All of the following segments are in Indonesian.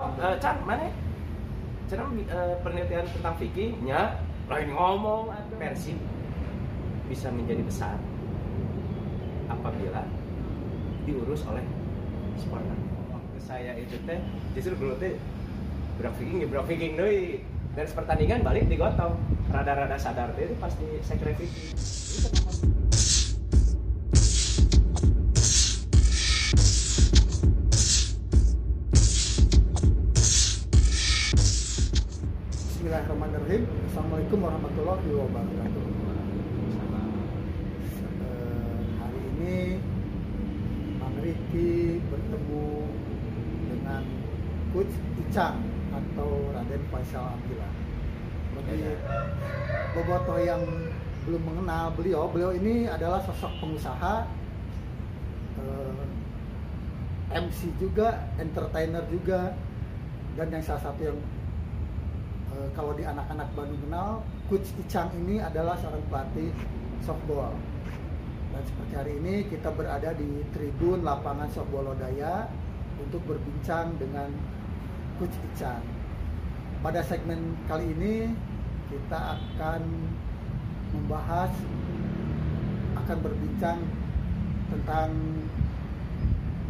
Eh, Chan, mana? Chan eh, penelitian tentang fikih, nya lain ngomong Persib bisa menjadi besar apabila diurus oleh supporter. Waktu saya itu teh justru dulu teh berak viking, berak viking deui. Dan pertandingan balik digotong. Rada-rada sadar teh pasti sekre viking. Assalamualaikum warahmatullahi wabarakatuh. Eh, hari ini Mang Riki bertemu dengan Coach Icang atau Raden Faisal Abdillah. Bagi Ya, bobotoh yang belum mengenal beliau, beliau ini adalah sosok pengusaha, eh, MC juga, entertainer juga, dan yang salah satu yang Eh, kalau di anak-anak Bandung kenal, Coach Icang ini adalah seorang pelatih softball. Dan seperti hari ini kita berada di tribun lapangan softball Lodaya untuk berbincang dengan Coach Icang. Pada segmen kali ini kita akan membahas akan berbincang tentang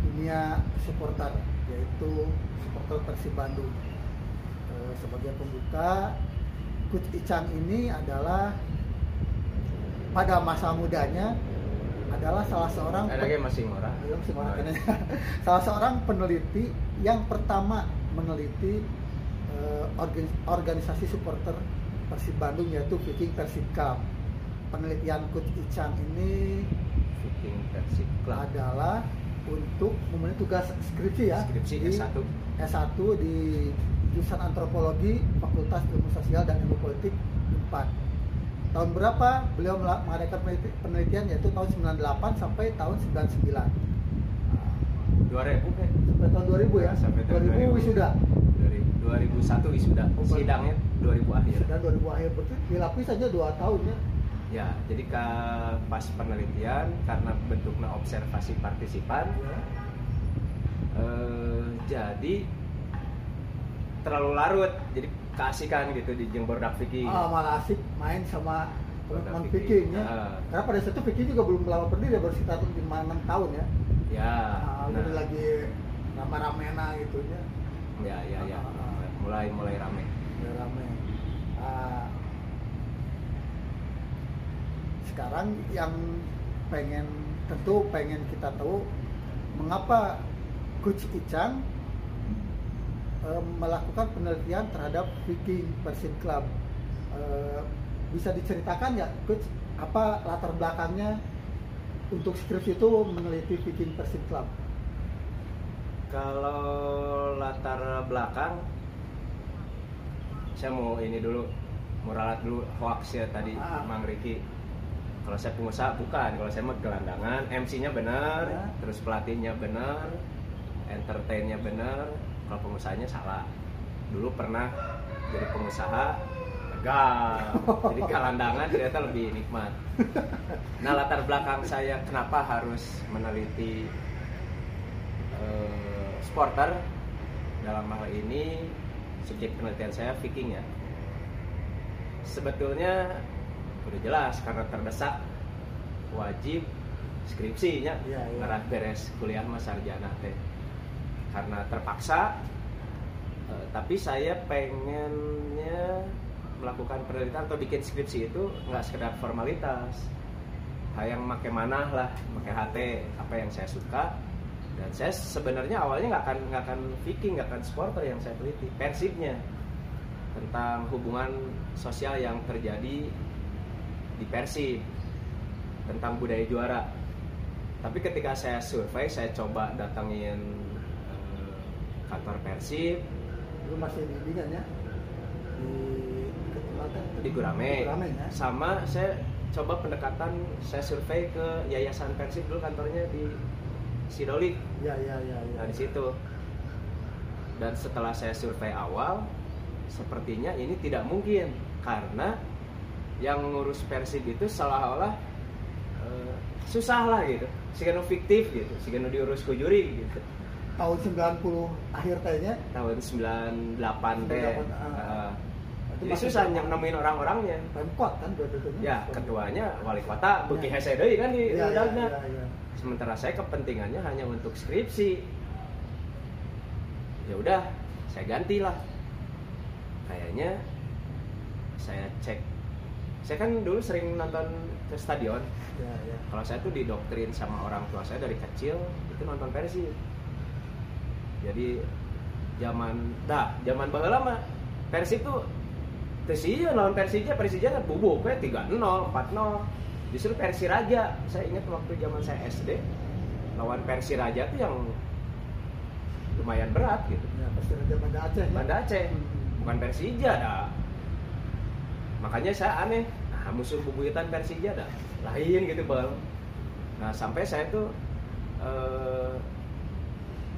dunia supporter yaitu supporter Persib Bandung. Sebagai pembuka Coach Icang ini adalah pada masa mudanya adalah salah seorang lagi masih murah. Masih marah kayaknya. salah seorang peneliti yang pertama meneliti eh, organ- organisasi supporter Persib Bandung yaitu Viking Persib Club. Penelitian Coach Icang ini Viking Persib Club. adalah untuk memenuhi tugas skripsi ya Skripsi di S1. S1 di jurusan antropologi Fakultas Ilmu Sosial dan Ilmu Politik 4. Tahun berapa beliau mengadakan peneliti- penelitian yaitu tahun 98 sampai tahun 99. 2000 kan? Sampai tahun 2000 ya. Sampai tahun 2000 2000. wisuda. Dari 2001 wisuda. Oh. Sidangnya 2000 akhir. Dan 2000 akhir berarti dilapis saja 2 tahun ya. Ya, jadi ke pas penelitian karena bentuknya observasi partisipan, Ya. eh, jadi terlalu larut. Jadi keasikan gitu di Jeng Bordak Viking. Ah, malah asik main sama teman-teman Viking. Ya. Ah. Karena pada saat itu Viking juga belum lama berdiri ya, baru sekitar 5-6 tahun ya. Ya, Nah, nah, udah lagi rame-ramena gitu ya. ya, ya, ya, Ah, ah, ah. mulai mulai rame. udah rame. Ah, sekarang yang pengen tentu pengen kita tahu mengapa Coach Icang eh, melakukan penelitian terhadap Viking Persib Club. Eh, bisa diceritakan ya, Coach, apa latar belakangnya untuk skripsi itu meneliti Viking Persib Club? Kalau latar belakang, saya mau ini dulu, mau ralat dulu hoax ya tadi Ah. Mang Riki. Kalau saya pengusaha bukan, kalau saya mah gelandangan, MC-nya benar, Ya. terus pelatihnya benar, entertainnya benar, kalau pengusahanya salah. Dulu pernah jadi pengusaha, gagal, jadi gelandangan ternyata lebih nikmat. Nah latar belakang saya kenapa harus meneliti eh, supporter dalam hal ini subjek penelitian saya Viking ya sebetulnya udah jelas karena terdesak wajib skripsinya iya. ngarah beres kuliah mas sarjana teh karena terpaksa eh, tapi saya pengennya melakukan penelitian atau bikin skripsi itu nggak sekedar formalitas. Yang make mana lah pakai HT apa yang saya suka. Dan saya sebenarnya awalnya nggak akan nggak akan Viking nggak akan supporter yang saya teliti persibnya tentang hubungan sosial yang terjadi di Persib tentang budaya juara. Tapi ketika saya survei saya coba datangin kantor Persib Itu masih di Bingan ya? Di Ketelatan. di Gurame, Gurame ya? sama saya coba pendekatan saya survei ke Yayasan Persib dulu kantornya di Sidolik Ya, ya, ya, ya. Nah di situ. Dan setelah saya survei awal, sepertinya ini tidak mungkin karena yang ngurus Persib itu seolah-olah eh, susah lah gitu, sigano fiktif gitu, sigano diurus ku juri gitu. Tahun 90 akhir tehnya tahun 98 teh 98, ah. Heeh. Itu jadi susah Pemkot. nemuin orang-orangnya. Pemkot kan berarti ya ketuanya wali kota beki hese deui kan di ya, ya, ya, ya. sementara saya kepentingannya hanya untuk skripsi. Ya udah saya gantilah. Kayaknya saya cek. Saya kan dulu sering nonton ke stadion. Ya, ya. kalau saya tuh didoktrin sama orang tua saya dari kecil itu nonton Persib jadi zaman dah zaman baheula mah Persib tuh terus iya lawan Persija Persija kan bubuk kayak 3-0 4-0 justru Persiraja saya ingat waktu zaman saya SD lawan Persiraja tuh yang lumayan berat gitu. Ya pasti Raja Banda Aceh. Banda Aceh. Bukan Persija dah. Makanya saya aneh nah musuh bubuyutan Persija dah. Lain gitu bang. Nah sampai saya tuh eh,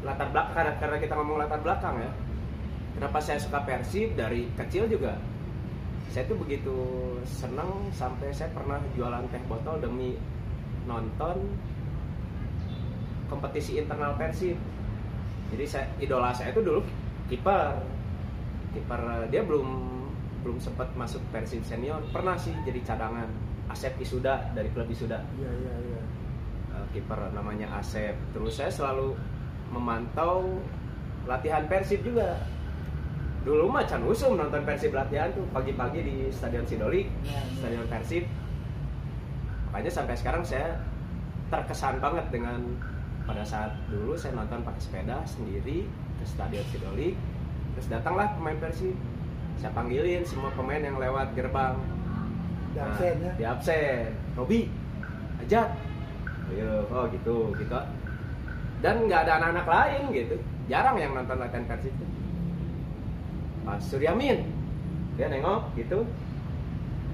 latar belakang karena, kita ngomong latar belakang ya. Kenapa saya suka Persib? Dari kecil juga. Saya tuh begitu seneng sampai saya pernah jualan teh botol demi nonton kompetisi internal Persib. Jadi saya idola saya itu dulu kiper. Kiper eh, dia belum belum sempat masuk Persib senior. Pernah sih jadi cadangan Asep Isuda dari klub Isuda. Iya iya iya. Eh, kiper namanya Asep. Terus saya selalu memantau latihan Persib juga. Dulu mah can usum nonton Persib latihan tuh pagi-pagi di Stadion Sidolik Ya, ya. Stadion Persib. Makanya sampai sekarang saya terkesan banget dengan pada saat dulu saya nonton pakai sepeda sendiri ke Stadion Sidolik terus datanglah pemain Persib. Saya panggilin semua pemain yang lewat gerbang. Di Nah, absen ya. di absen. Robi ajat Ayo, oh gitu gitu dan nggak ada anak-anak lain gitu. Jarang yang nonton latihan Persib tuh Mas Suryamin. Dia nengok gitu.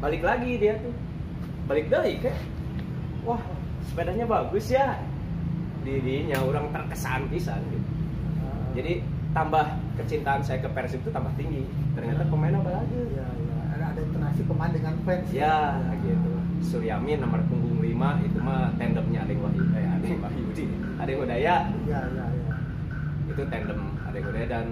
Balik lagi dia tuh. Balik deh kayak wah sepedanya bagus ya. Dirinya orang terkesan pisan gitu. Ah, jadi tambah kecintaan saya ke Persib itu tambah tinggi. Ternyata pemain apa lagi? Iya iya. Ada ada interaksi pemain dengan fans. ya gitu. Suryamin nomor punggung 5 itu mah tandemnya Adeng Wahyu eh Adeng Wahyudi Adeng Udaya Iya iya iya. itu tandem Adeng Udaya dan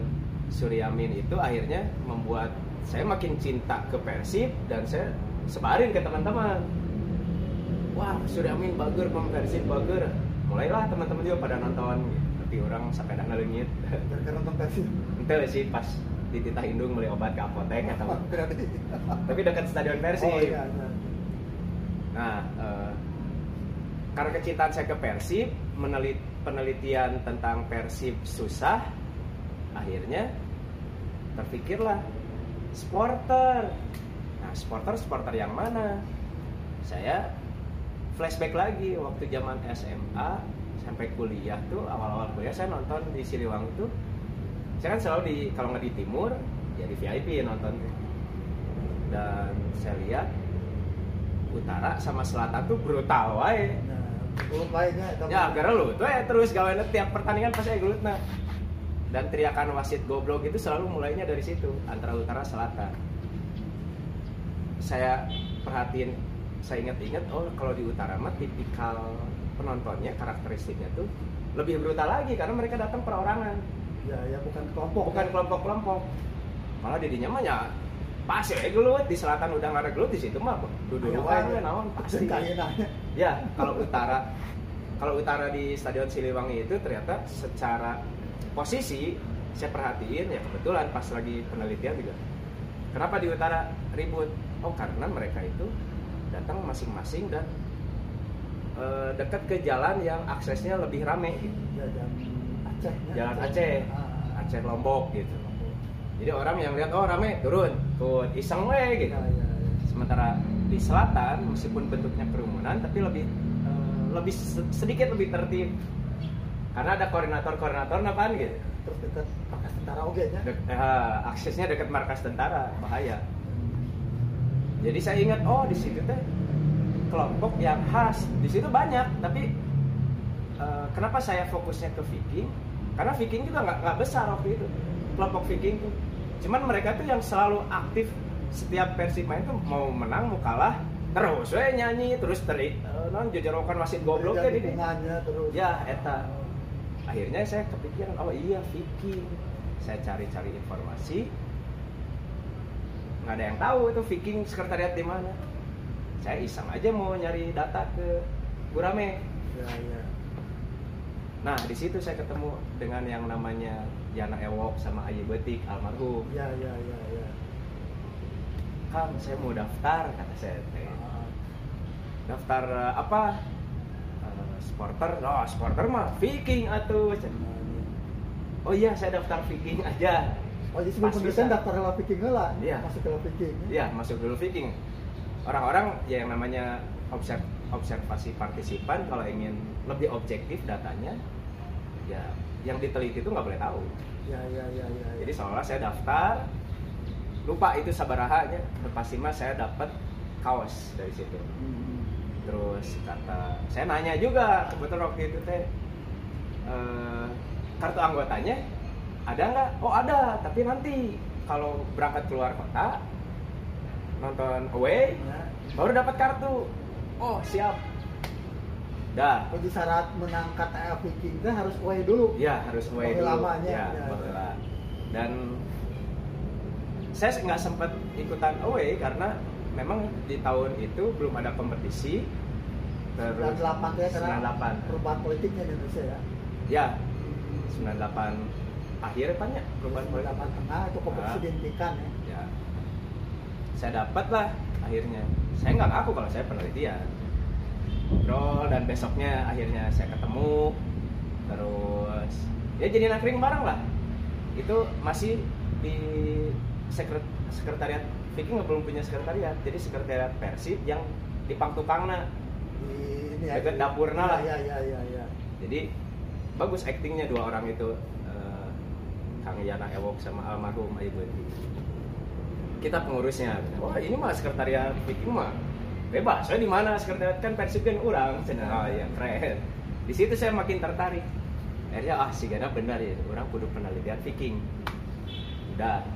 Suryamin itu akhirnya membuat saya makin cinta ke Persib dan saya sebarin ke teman-teman wah Suryamin bager pemain Persib bager mulailah teman-teman juga pada nonton gitu. tapi orang sampai dah ngalengit Gara-gara nonton Persib. itu sih pas di Titah Indung beli obat ke apotek atau tapi dekat stadion Persib Oh iya iya. Nah, eh, karena kecintaan saya ke Persib, menelit penelitian tentang Persib susah, akhirnya terpikirlah supporter. Nah, supporter supporter yang mana? Saya flashback lagi waktu zaman SMA sampai kuliah tuh awal-awal kuliah saya nonton di Siliwangi tuh. Saya kan selalu di kalau nggak di timur ya di VIP nonton dan saya lihat utara sama selatan tuh brutal wae. Nah, itu. Ya, gara lu tuh ya terus gawe tiap pertandingan pasti aya gelut nah. Dan teriakan wasit goblok itu selalu mulainya dari situ, antara utara selatan. Saya perhatiin, saya ingat-ingat oh kalau di utara mah tipikal penontonnya karakteristiknya tuh lebih brutal lagi karena mereka datang perorangan, Ya ya bukan kelompok. bukan kelompok-kelompok. Malah didinya mah ya pas ya gelut di selatan udah nggak ada gelut di situ mah duduk kan naon pasti. Ya, kalau utara kalau utara di Stadion Siliwangi itu ternyata secara posisi saya perhatiin ya kebetulan pas lagi penelitian juga. Kenapa di utara ribut? Oh karena mereka itu datang masing-masing dan eh, dekat ke jalan yang aksesnya lebih rame gitu. Ya jalan Aceh. Jalan Aceh, Ah, Aceh Lombok gitu. Jadi orang yang lihat oh rame turun, turun iseng we gitu. Ya ya ya. Sementara di selatan meskipun bentuknya kerumunan tapi lebih eh, lebih se- sedikit lebih tertib. Karena ada koordinator-koordinator apaan gitu. Terus dekat pakai tentara oge nya. Dek- eh, aksesnya dekat markas tentara, bahaya. Jadi saya ingat oh di situ teh kelompok yang khas. Di situ banyak, tapi eh, kenapa saya fokusnya ke Viking? Karena Viking juga nggak nggak besar waktu itu. Kelompok Viking tuh. Cuman mereka tuh yang selalu aktif setiap Persib main tuh mau menang mau kalah terus we nyanyi terus teri eh, non jojorokan wasit goblok ya bunganya terus. Ya, eta. akhirnya saya kepikiran oh iya Viking saya cari-cari informasi. Nggak ada yang tahu itu Viking sekretariat di mana. Saya iseng aja mau nyari data ke Gurame. Ya ya. Nah di situ saya ketemu dengan yang namanya Yana Ewok sama Ayi Betik almarhum. Ya ya ya ya. Kang saya mau daftar kata saya teh. Ah, daftar eh, apa? Eh, sporter. Oh sporter mah Viking atuh. Oh iya saya daftar Viking aja. Oh jadi sebelum bisa. daftar ke Viking lah. Iya. masuk ke Viking ya? Masuk dulu Viking. Orang-orang ya yang namanya observ observasi partisipan kalau ingin lebih objektif datanya ya yang diteliti itu nggak boleh tahu. Ya ya ya ya jadi seolah saya daftar lupa itu sabarahanya. Pasti mah saya dapat kaos dari situ. Hmm. terus kata saya nanya juga kebetulan waktu itu teh eh, kartu anggotanya ada nggak? Oh ada tapi nanti kalau berangkat keluar kota nonton away Ya. baru dapat kartu. Oh siap dah Jadi syarat mengangkat AF Viking itu harus away dulu. ya harus away dulu lamanya, ya, ya, ya. dan saya nggak sempat ikutan away karena memang di tahun itu belum ada kompetisi terus 98 ya karena 98. perubahan politiknya di Indonesia ya. ya 98 akhir kan ya perubahan politik 98 tengah itu kompetisi Ah. dihentikan ya. ya saya dapat lah akhirnya saya nggak ngaku kalau saya penelitian ngobrol dan besoknya akhirnya saya ketemu. Terus ya jadi nakring bareng lah. Itu masih di sekret sekretariat Viking belum punya sekretariat. Jadi sekretariat Persib yang di Pangtukangna Di ini ya. Dekat dapurna lah. Ya ya ya ya. jadi bagus aktingnya dua orang itu eh, Kang Yana Ewok sama almarhum Ayu kita pengurusnya. Wah ini mah sekretariat Viking mah bebas saya di mana? Sekretariat kan Persib kan orang Cina, oh ya keren di situ saya makin tertarik. Akhirnya ah si Gana benar ya. Orang kudu penelitian Viking. Udah.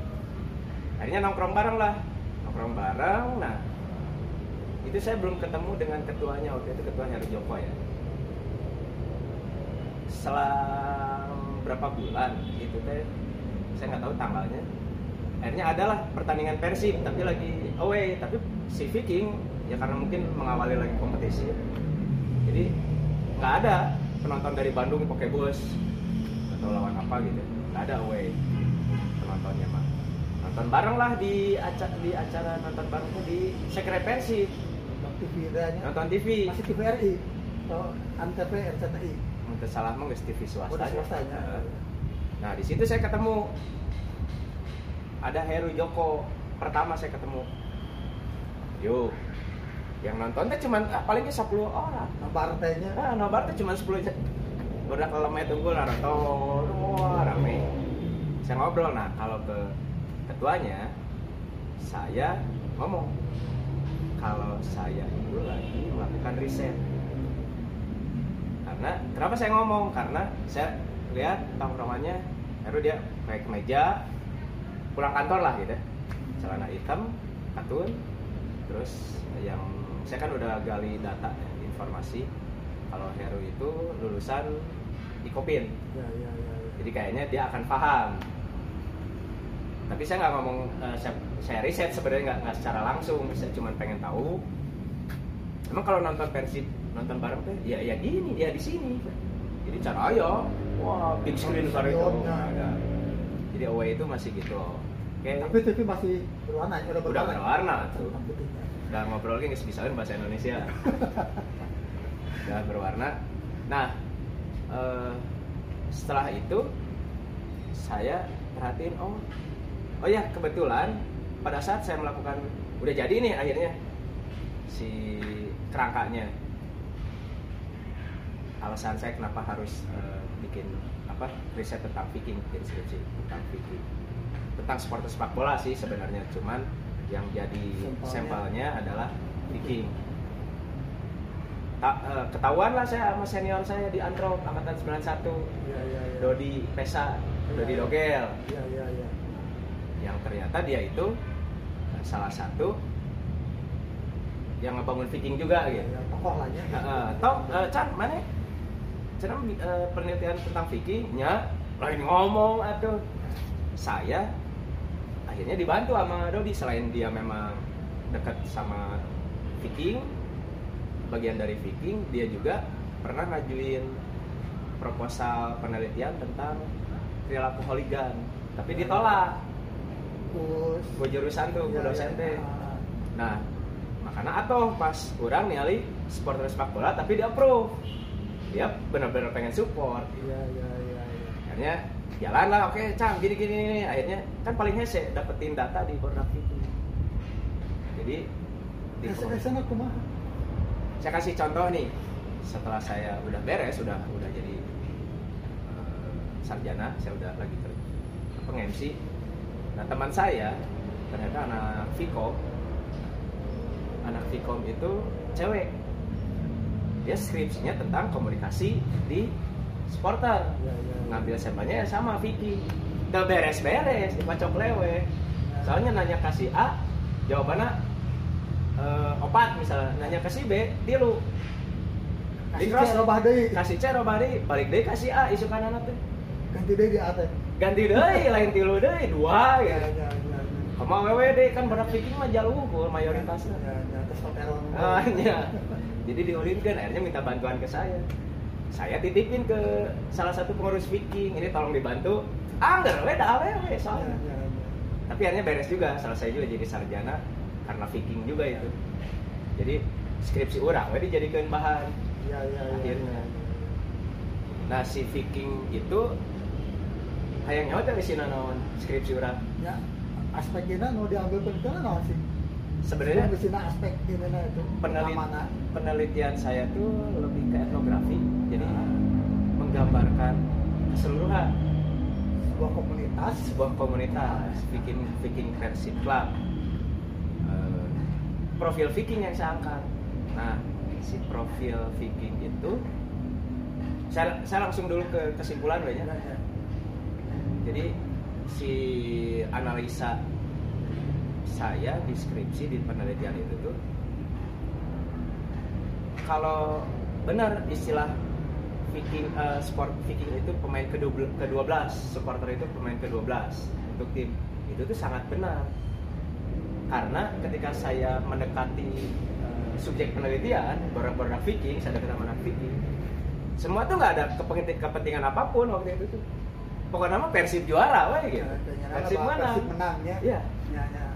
Akhirnya nongkrong bareng lah. Nongkrong bareng. Nah itu saya belum ketemu dengan ketuanya. Waktu itu ketua Heru Joko ya. Selang berapa bulan itu teh saya nggak tahu tanggalnya. Akhirnya adalah pertandingan Persib tapi lagi away. Tapi si Viking ya karena mungkin mengawali lagi kompetisi. Jadi nggak ada penonton dari Bandung pakai bus atau lawan apa gitu. Nggak ada away penontonnya mah nonton bareng lah di acara di acara nonton barengnya di sekret Persib Nonton TV nonton TV Masih TVRI atau Antv RCTI. untuk salah mah nggak TV swasta swastanya. Nah di situ saya ketemu. Ada Heru Joko. Pertama saya ketemu. Yo, yang nontonnya cuma ah, paling 10 orang. Partainya Nah, nobar tuh cuma 10 aja. Udah kalau main tunggu lah nonton, wah rame. Saya ngobrol, nah kalau ke ketuanya, saya ngomong kalau saya itu lagi melakukan riset. Karena kenapa saya ngomong? Karena saya lihat tongkrongannya, Heru dia pakai kemeja, pulang kantor lah gitu, celana hitam, katun, terus yang saya kan udah gali data ya, informasi. Kalau Heru itu lulusan Ikopin. Ya ya ya. ya. jadi kayaknya dia akan paham. Tapi saya nggak ngomong eh, saya, saya riset sebenarnya nggak nggak secara langsung. Saya cuma pengen tahu. Emang kalau nonton Persib nonton bareng tuh ya ya gini ya di sini. Jadi cara ayo. Wah big screen kali itu. jadi away itu masih gitu. Oke. Tapi TV masih berwarna, ya, udah Udah berwarna. berwarna, tuh. Udah ngobrol lagi nggak bisa bahasa Indonesia. Udah berwarna. Nah eh, setelah itu saya perhatiin oh oh ya kebetulan pada saat saya melakukan udah jadi nih akhirnya si kerangkanya. Alasan saya kenapa harus eh, bikin apa riset tentang Viking bikin skripsi tentang Viking. Tentang supporter sepak bola sih sebenarnya cuman yang jadi Sampelnya. sampelnya adalah Viking Ta- eh, ketahuan lah saya sama senior saya di Antro angkatan 91 Ya ya ya. Dodi Pesa Dodi Iya. Dogel Ya ya ya. yang ternyata dia itu eh, salah satu yang ngebangun Viking juga Ya, gitu ya, tokoh lah ya. Tom, eh, Chan, mana? cenah eh, penelitian tentang Viking nya lain ngomong atau saya akhirnya dibantu sama Dodi. Selain dia memang dekat sama Viking bagian dari Viking dia juga pernah ngajuin proposal penelitian tentang perilaku hooligan tapi ditolak. Gue jurusan tuh gue ya, dosen ya. teh. Nah makanya atau pas orang nih supporter sepak bola tapi dia approve. Dia benar-benar pengen support. Iya, iya, iya, iya. akhirnya jalan lah oke cang gini gini gini. Akhirnya kan paling hese dapetin data di produk itu. Jadi di aku mah. saya kasih contoh nih. Setelah saya udah beres udah udah jadi eh, sarjana saya udah lagi kerja peng-MC nah teman saya ternyata anak Vkom anak Vkom itu cewek. Dia skripsinya tentang komunikasi di supporter Iya, iya. ngambil sampelnya ya sama Vicky udah beres-beres dipacok lewe soalnya nanya kasih A jawabannya eh, opat misalnya nanya ke si B tilu Kasih. C robah deui. kasih C robah balik deui kasih A isu kanan teh Ganti deui di atas. ganti deui lain tilu deui dua Ya, ya ya, ya. Wewe deh kan produk Viking mah jaluhur mayoritasnya Ya, ya, testosteron. Ah, iya. Jadi diulinkan akhirnya minta bantuan ke saya. Saya titipin ke salah satu pengurus Viking, ini tolong dibantu. Ah, enggak, we dah we Ya, soalnya. ya, ya. Tapi akhirnya beres juga, selesai juga jadi sarjana karena Viking juga itu. Jadi skripsi orang, we dijadikan bahan. Ya, ya, ya. Akhirnya. Nah si Viking itu hayang nyawa teh sih naon skripsi orang. Ya, aspek ini mau diambil penelitian naon sih? Sebenarnya di sini aspek nah itu penelit, penelitian saya tuh lebih ke etnografi. Jadi Ah. menggambarkan keseluruhan. Sebuah komunitas. Sebuah komunitas Viking Viking Friendship Club. Eh, profil Viking yang saya angkat. Nah si profil Viking itu saya, saya langsung dulu ke kesimpulan we nya. Ya, ya. jadi si analisa saya di skripsi di penelitian itu tuh kalau benar istilah Viking eh, sport Viking itu pemain ke-12 ke-12, supporter itu pemain ke-12 untuk tim. Itu tuh sangat benar. Karena ketika saya mendekati eh, subjek penelitian, barang-barang Viking, saya dekat sama anak Viking, semua tuh nggak ada kepentingan, kepentingan apa pun waktu itu tuh. Pokoknya mah Persib juara, wah gitu. Ya, kayaknya Persib menang. Persib menang ya. Iya. Ya, ya.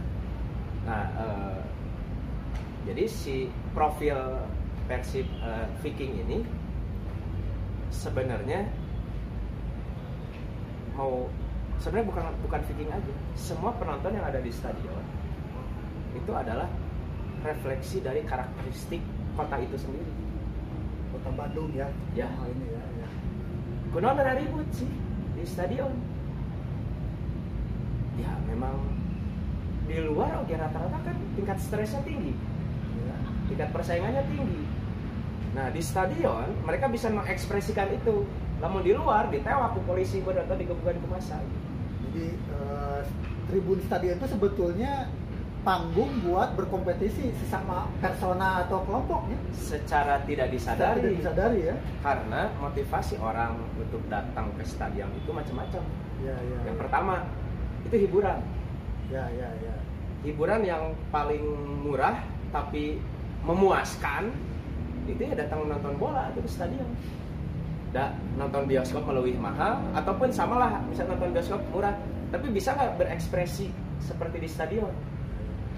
Nah, eh, jadi si profil Persib eh, Viking ini sebenarnya mau sebenarnya bukan bukan Viking aja, semua penonton yang ada di stadion itu adalah refleksi dari karakteristik kota itu sendiri. Kota Bandung ya. Ya. Oh, ini ya, ya. Kuno ada ribut sih di stadion. Ya memang di luar oke rata-rata kan tingkat stresnya tinggi. Ya. tingkat persaingannya tinggi. Nah di stadion mereka bisa mengekspresikan itu. Namun di luar ditewak ke polisi atau digebukan ke masa. Jadi eh, tribun stadion itu sebetulnya panggung buat berkompetisi sesama persona atau kelompoknya. Secara tidak disadari, Tidak disadari ya. karena motivasi orang untuk datang ke stadion itu macam-macam. Ya, ya. Yang pertama itu hiburan, Ya, ya, ya. hiburan yang paling murah tapi memuaskan itu ya datang nonton bola itu di stadion. Da, nonton bioskop melalui mahal ataupun samalah bisa nonton bioskop murah tapi bisa nggak berekspresi seperti di stadion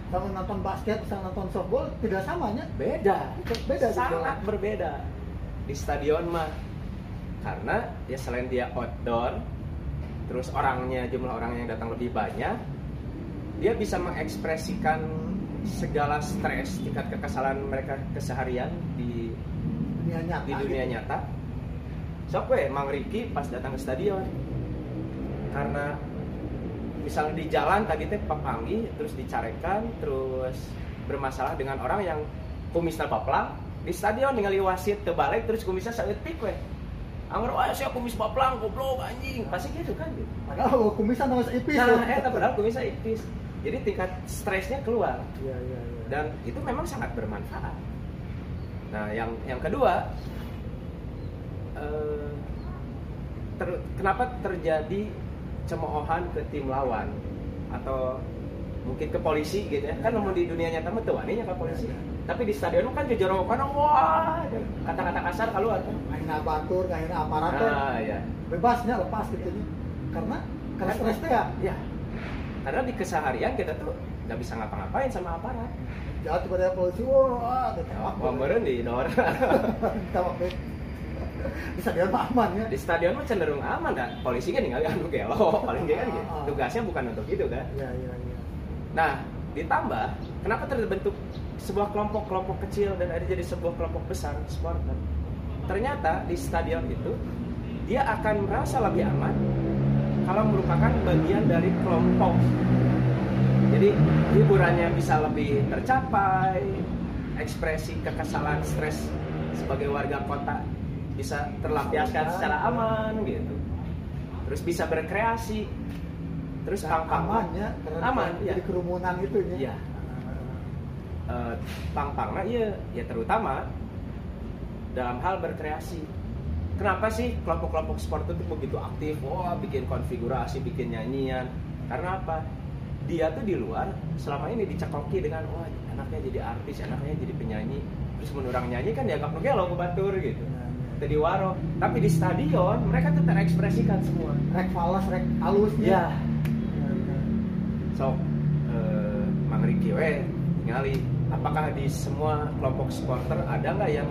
Kalau nonton basket, sama nonton softball tidak samanya. beda Beda gitu. sangat berbeda di stadion mah karena ya selain dia outdoor terus orangnya jumlah orang yang datang lebih banyak dia bisa mengekspresikan segala stres tingkat kekesalan mereka keseharian di Dunia nyata. di dunia gitu. nyata sok we Mang Riki pas datang ke stadion karena misalnya di jalan tadi teh papanggi terus dicarekan terus bermasalah dengan orang yang kumisnya baplang di stadion ningali wasit terbalik terus kumisnya saeutik we Anggur, wah saya kumis baplang, goblok anjing, pasti gitu kan gitu. Padahal kumisan sama seipis. Nah, eh padahal kumisnya ipis. Jadi tingkat stresnya keluar. Iya, iya, iya. dan itu memang sangat bermanfaat. Nah, yang yang kedua, eh, ter- kenapa terjadi cemoohan ke tim lawan? Atau mungkin ke polisi gitu ya? Kan namun di dunia nyata mah tuh ke polisi. Tapi di stadion kan jejorokan wah kata-kata kasar kalau atau main batur main aparatur ah ya bebasnya lepas gitu nya karena karena stres teh ya. ya karena di keseharian kita tuh nggak bisa ngapa-ngapain sama aparat. Jalan kepada polisi wah gitu wah meren di Nor kita waktu di stadion mah aman ya? Di stadion mah cenderung aman kan polisi kan tinggal anu gelo paling dia kan gitu Ah, ah. tugasnya bukan untuk itu kan iya iya iya. Nah, ditambah, kenapa terbentuk sebuah kelompok-kelompok kecil dan ada jadi sebuah kelompok besar supporter? Ternyata di stadion itu dia akan merasa lebih aman kalau merupakan bagian dari kelompok. Jadi hiburannya bisa lebih tercapai, ekspresi kekesalan stres sebagai warga kota bisa terlampiaskan secara aman gitu. Terus bisa berkreasi. Terus Dan pang-pang aman ya Aman, jadi iya. kerumunan itu ya Iya. eh, pang-pangna iya ya terutama dalam hal berkreasi. Kenapa sih kelompok-kelompok sport itu begitu aktif? Wah, bikin konfigurasi, bikin nyanyian. Karena apa? Dia tuh di luar selama ini dicekoki dengan wah anaknya jadi artis, anaknya jadi penyanyi. Terus menurang nyanyi kan dianggap nugelo ke batur gitu. Itu di waro. Tapi di stadion mereka tuh terekspresikan semua. rek falas rek halusnya Ya, sok eh, Mang Riki we ningali apakah di semua kelompok supporter ada nggak yang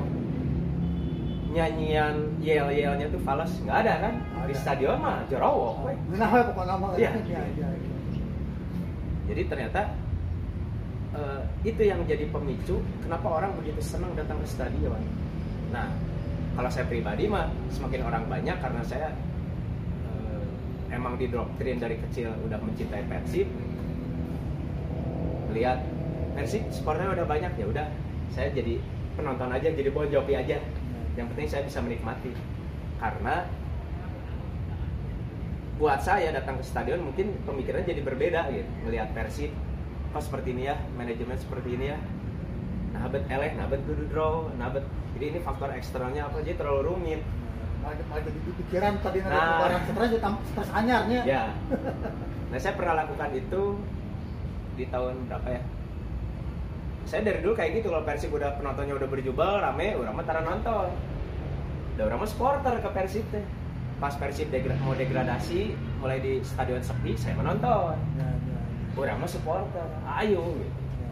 nyanyian yel yelnya tuh falas nggak ada kan? Di stadion mah jorowok. Nah, pokoknya nama. Iya. jadi ternyata eh, itu yang jadi pemicu kenapa orang begitu senang datang ke stadion. Nah kalau saya pribadi mah semakin orang banyak karena saya eh, emang didoktrin dari kecil udah mencintai Persib. Lihat Persib sportnya udah banyak ya udah saya jadi penonton aja jadi bon joki aja yang penting saya bisa menikmati. Karena buat saya datang ke stadion mungkin pemikirannya jadi berbeda gitu. Melihat Persib kok seperti ini ya manajemen seperti ini ya. Nah bet eleh nah bet kudu draw nah bet jadi ini faktor eksternalnya apa? Jadi terlalu rumit. Malah jadi di pikiran tadi Nah. barang stres tam- stres anyarnya ya. Nah saya pernah lakukan itu di tahun berapa ya saya dari dulu kayak gitu kalau Persib udah penontonnya udah berjubel rame orang mah tara nonton. Udah orang mah supporter ke Persib teh. Pas Persib degra- mau degradasi mulai di stadion sepi saya menonton Ya, ya, orang mah supporter ayo gitu. Ya,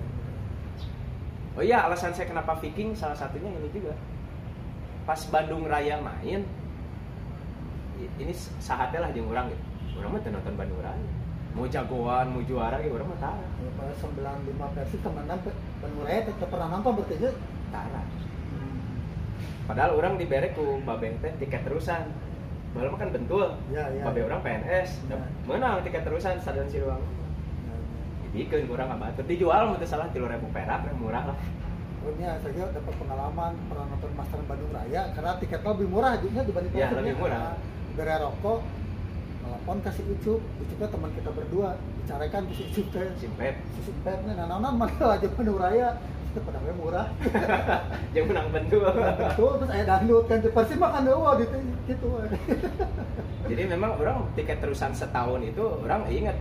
oh iya alasan saya kenapa Viking salah satunya ini juga. Pas Bandung Raya main ini sahatnya lah jeung orang gitu. Orang mah nonton Bandung Raya mau jagoan mau juara gitu orang mah tara ya. Kalau 95 versi teman-teman Raya tetap pernah nonton berarti ya. tara padahal orang diberek ku babeh teh tiket terusan mah kan bentul, Ya, ya. babeh orang PNS, Ya. menang tiket terusan stadion Siliwangi. Ya, ya. Dibikin kurang nggak batur, dijual mungkin salah tiga ribu perak, murah lah. Pokoknya saya dapat pengalaman pernah nonton Master Bandung Raya karena tiketnya lebih murah juga dibanding Ya, lebih murah. Nah, Bere rokok, telepon kasih ucup, ucupnya teman kita berdua, bicarakan ke si ucup teh, Simpet, si simpetnya, nah nanan mana aja Bandung Raya, itu pedangnya murah. yang menang bentul. Betul, terus saya dangdut kan, Persib makan dewa gitu, gitu. Jadi memang orang tiket terusan setahun itu orang ingat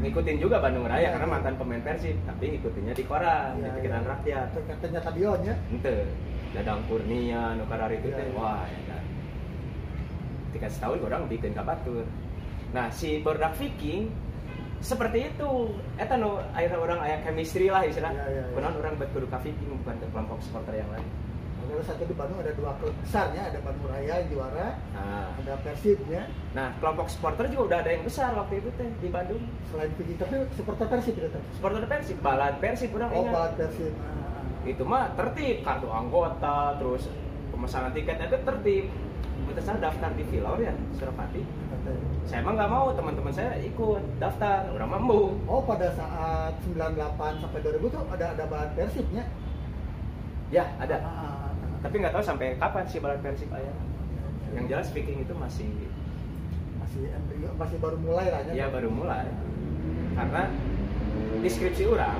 ngikutin juga Bandung Raya Ya, karena ya. mantan pemain Persib, tapi ngikutinnya di koran, di Ya, pikiran ya. rakyat. Tiketnya stadion ya. Ente, Dadang Kurnia, Nukar itu Ya, teh, ya. wah ya. Tiket setahun orang bikin kabatur. Nah si Bordak Viking seperti itu, eta nu akhirnya orang aya chemistry lah istilah. Ya, ya, ya. Kemudian orang buat kudu Viking bukan ke kelompok supporter yang lain. Kalau satu di Bandung ada dua klub besarnya, ada Bandung Raya yang juara, Nah, ada Persibnya. nah kelompok supporter juga udah ada yang besar waktu itu teh di Bandung. Selain Viking, tapi supporter Persib gitu. Supporter Persib, balad Persib orang Oh, ingat. balad Persib. Ah, itu mah tertib kartu anggota terus pemesanan tiketnya itu tertib kita saya daftar di Filor ya Surapati saya emang nggak mau teman-teman saya ikut daftar orang mampu Oh, pada saat 98 sampai 2000 tuh ada ada balad Persibnya. ya ada. Ah, ah, ah. tapi nggak tahu sampai kapan sih balad Persib ayah. Yang jelas Viking itu masih masih embrio, masih baru mulai lah ya baru mulai. Karena deskripsi orang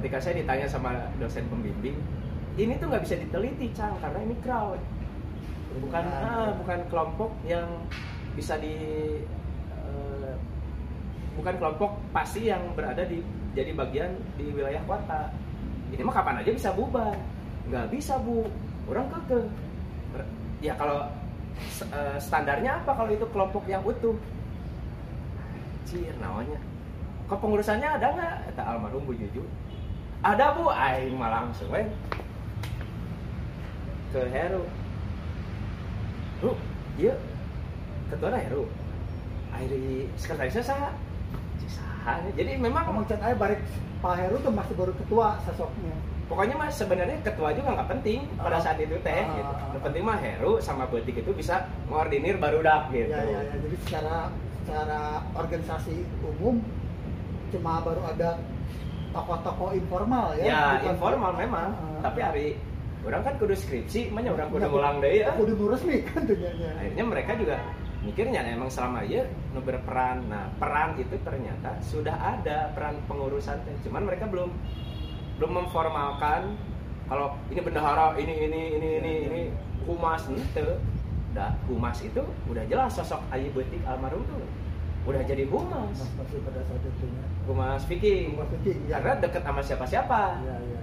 ketika saya ditanya sama dosen pembimbing ini tuh nggak bisa diteliti cang karena ini crowd bukan kerumunan. ah, bukan kelompok yang bisa di eh, bukan kelompok pasti yang berada di jadi bagian di wilayah kota. Ini mah kapan aja bisa bubar. Nggak bisa bu. Orang keke ya kalau eh, standarnya apa kalau itu kelompok yang utuh? Cir namanya. Kepengurusannya ada nggak? Kata almarhum Bu Juju. Ada bu. Aing mah langsung we ke Heru Ru, iya ketua Heru Airi sekretarisnya sah saha jadi memang Kamu cek aja balik Pak Heru tuh masih baru ketua sosoknya. pokoknya mah sebenarnya ketua juga nggak penting pada Oh. saat itu teh Ah, gitu. ah, ah. Yang penting mah Heru sama Betik itu bisa mengordinir barudak gitu. Ya, ya, ya. Jadi secara secara organisasi umum cuma baru ada tokoh-tokoh informal ya. Ya, informal memang, Ah, tapi hari orang kan kudu skripsi, mana orang kudu Ya, ngulang deh ya. Kudu nu resmi kan ternyata. Akhirnya mereka juga mikirnya nah, emang selama ya nu berperan. Nah, peran itu ternyata sudah ada peran pengurusan. Cuman mereka belum belum memformalkan kalau ini bendahara, ini ini ini ini ini humas itu. Udah humas itu udah jelas sosok Ayi Betik almarhum tuh udah jadi humas. Mas masih pada saat itu ya. Humas Viking. Humas Viking, ya. Karena deket sama siapa-siapa. Ya, ya, ya.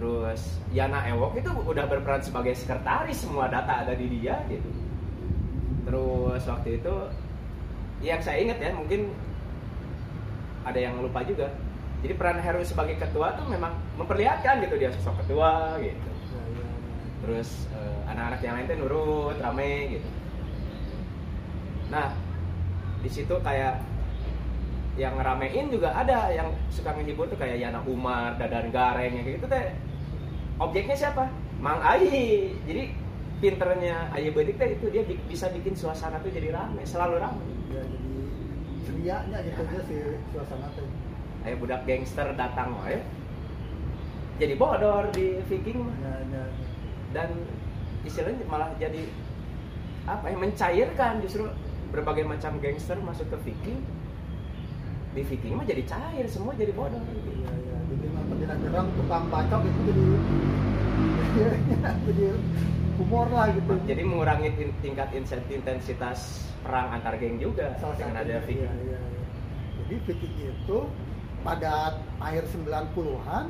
Terus Yana Ewok itu udah berperan sebagai sekretaris, semua data ada di dia gitu. Terus waktu itu yang saya ingat ya mungkin ada yang lupa juga. Jadi peran Heru sebagai ketua tuh memang memperlihatkan gitu dia sosok ketua gitu. Terus eh, anak-anak yang lain tuh nurut, rame gitu. Nah, di situ kayak yang ngeramein juga ada yang suka ngehibur tuh kayak Yana Umar, Dadan Gareng yang kayak gitu teh. Objeknya siapa? Mang Ayi. Jadi pinternya Ayi Bedik teh itu dia bi- bisa bikin suasana tuh jadi rame, selalu rame. Ya, jadi cerianya gitu aja si suasana tuh. Kayak budak gangster datang wae. Jadi bodor di Viking mah. Ya, ya, ya. dan istilahnya malah jadi apa ya mencairkan justru berbagai macam gangster masuk ke Viking di Viking mah jadi cair semua jadi bodoh gitu. Ya, ya. Gerang tukang bacok itu jadi jadi humor lah gitu. jadi mengurangi tin- tingkat intensitas perang antar geng juga salah dengan ada Viking iya, iya, iya. Jadi Viking itu pada akhir 90-an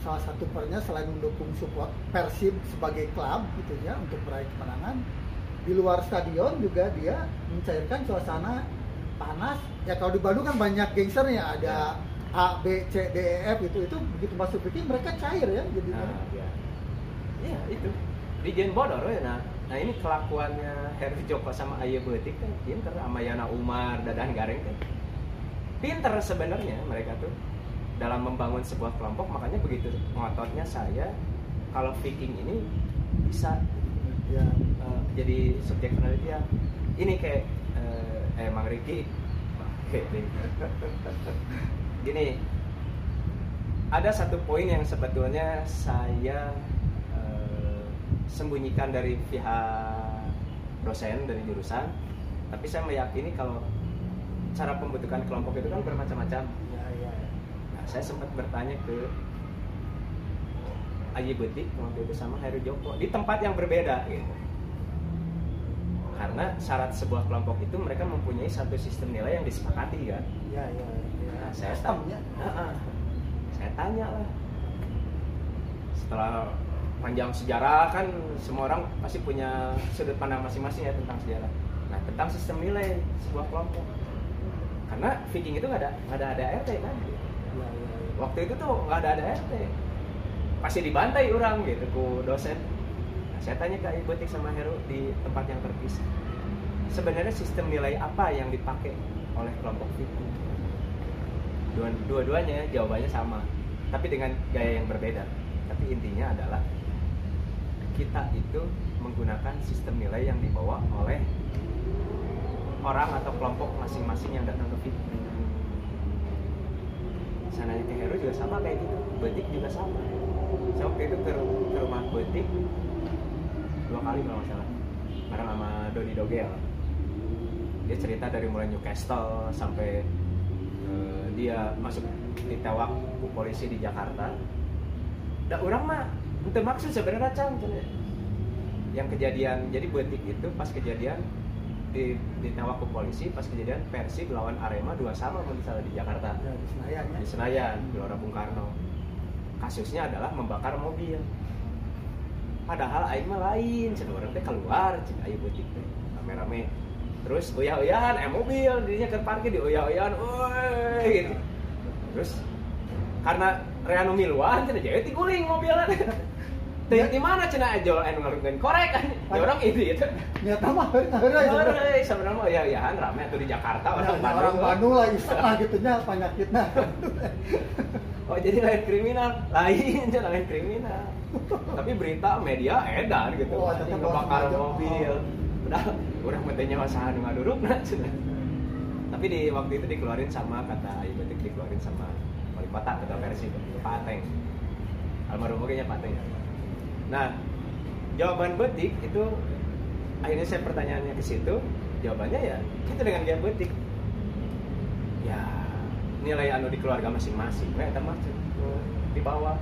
salah satu pernya selain mendukung support Persib sebagai klub gitu ya untuk meraih kemenangan di luar stadion juga dia mencairkan suasana panas ya kalau di Bandung kan banyak gangsternya ada A B C D E F itu itu begitu masuk Viking mereka cair ya jadi nah ya iya. Itu. Di Jen Bodor ya nah. Nah ini kelakuannya Heru Joko sama Aye Betik kan pinter sama Yana Umar Dadan Gareng kan. Pinter sebenarnya mereka tuh dalam membangun sebuah kelompok makanya begitu ngototnya saya kalau Viking ini bisa ya. eh, jadi subjek penelitian. Ini kayak eh, eh Mang Riki gini ada satu poin yang sebetulnya saya eh, sembunyikan dari pihak dosen dari jurusan tapi saya meyakini kalau cara pembentukan kelompok itu kan bermacam-macam ya ya Nah, saya sempat bertanya ke Ayi Betik waktu itu sama Heru Joko di tempat yang berbeda gitu. Karena syarat sebuah kelompok itu mereka mempunyai satu sistem nilai yang disepakati kan. ya ya, saya tanya, Heeh. saya tanya lah. Setelah panjang sejarah kan semua orang pasti punya sudut pandang masing-masing ya tentang sejarah. Nah tentang sistem nilai sebuah kelompok. Karena Viking itu nggak ada nggak ada ADRT kan. Ya, ya, ya. waktu itu tuh nggak ada ADRT pasti dibantai orang gitu ku dosen nah, saya tanya ke Ibu Tik sama Heru di tempat yang terpisah sebenarnya sistem nilai apa yang dipakai oleh kelompok Dua- dua-duanya jawabannya sama tapi dengan gaya yang berbeda. Tapi intinya adalah kita itu menggunakan sistem nilai yang dibawa oleh orang atau kelompok masing-masing yang datang ke sananya ke Heru juga sama kayak gitu Betik juga sama. Saya waktu itu ke, ke rumah Betik dua kali kalau nggak salah bareng sama Dodi Dogel. Dia cerita dari mulai Newcastle sampai eh, dia masuk ditewak ke polisi di Jakarta. Da orang mah itu maksud sebenarnya cang cenah. yang kejadian jadi buetik itu pas kejadian di ditawak ke polisi pas kejadian Persib lawan Arema dua sama misalnya di Jakarta. Ya, di Senayan ya. di Senayan Gelora Bung Karno. Kasusnya adalah membakar mobil. Padahal aing mah lain cenah urang teh keluar cina ayo butik teh. Rame-rame terus uyah-uyahan eh mobil dirinya ke parkir di uyah-uyahan woi gitu. Terus karena reanu miluan cenah jadi tiguling mobilnya. Teh di mana cenah aja anu ngarukeun korek? Kan ya orang itu itu Nyata mah akhirnya sebenarnya. Euy, sebenarnya uyah-uyahan rame atuh di Jakarta orang Bandung orang Bandung lah setengah gitu nya penyakitnya. Oh jadi lain kriminal, lain aja lain kriminal. Tapi berita media edan gitu, Oh, ngebakar mobil. Padahal orang masalah nu ngaduruk nah cenah. Tapi di waktu itu dikeluarin sama kata Ayu Batik dikeluarin sama wali kota ketua versi Pak Ateng. Almarhum mungkinnya Pak Ateng. Nah, jawaban Betik itu akhirnya saya pertanyaannya ke situ, jawabannya ya itu dengan dia Betik. Ya, nilai anu di keluarga masing-masing, kayak termasuk di bawah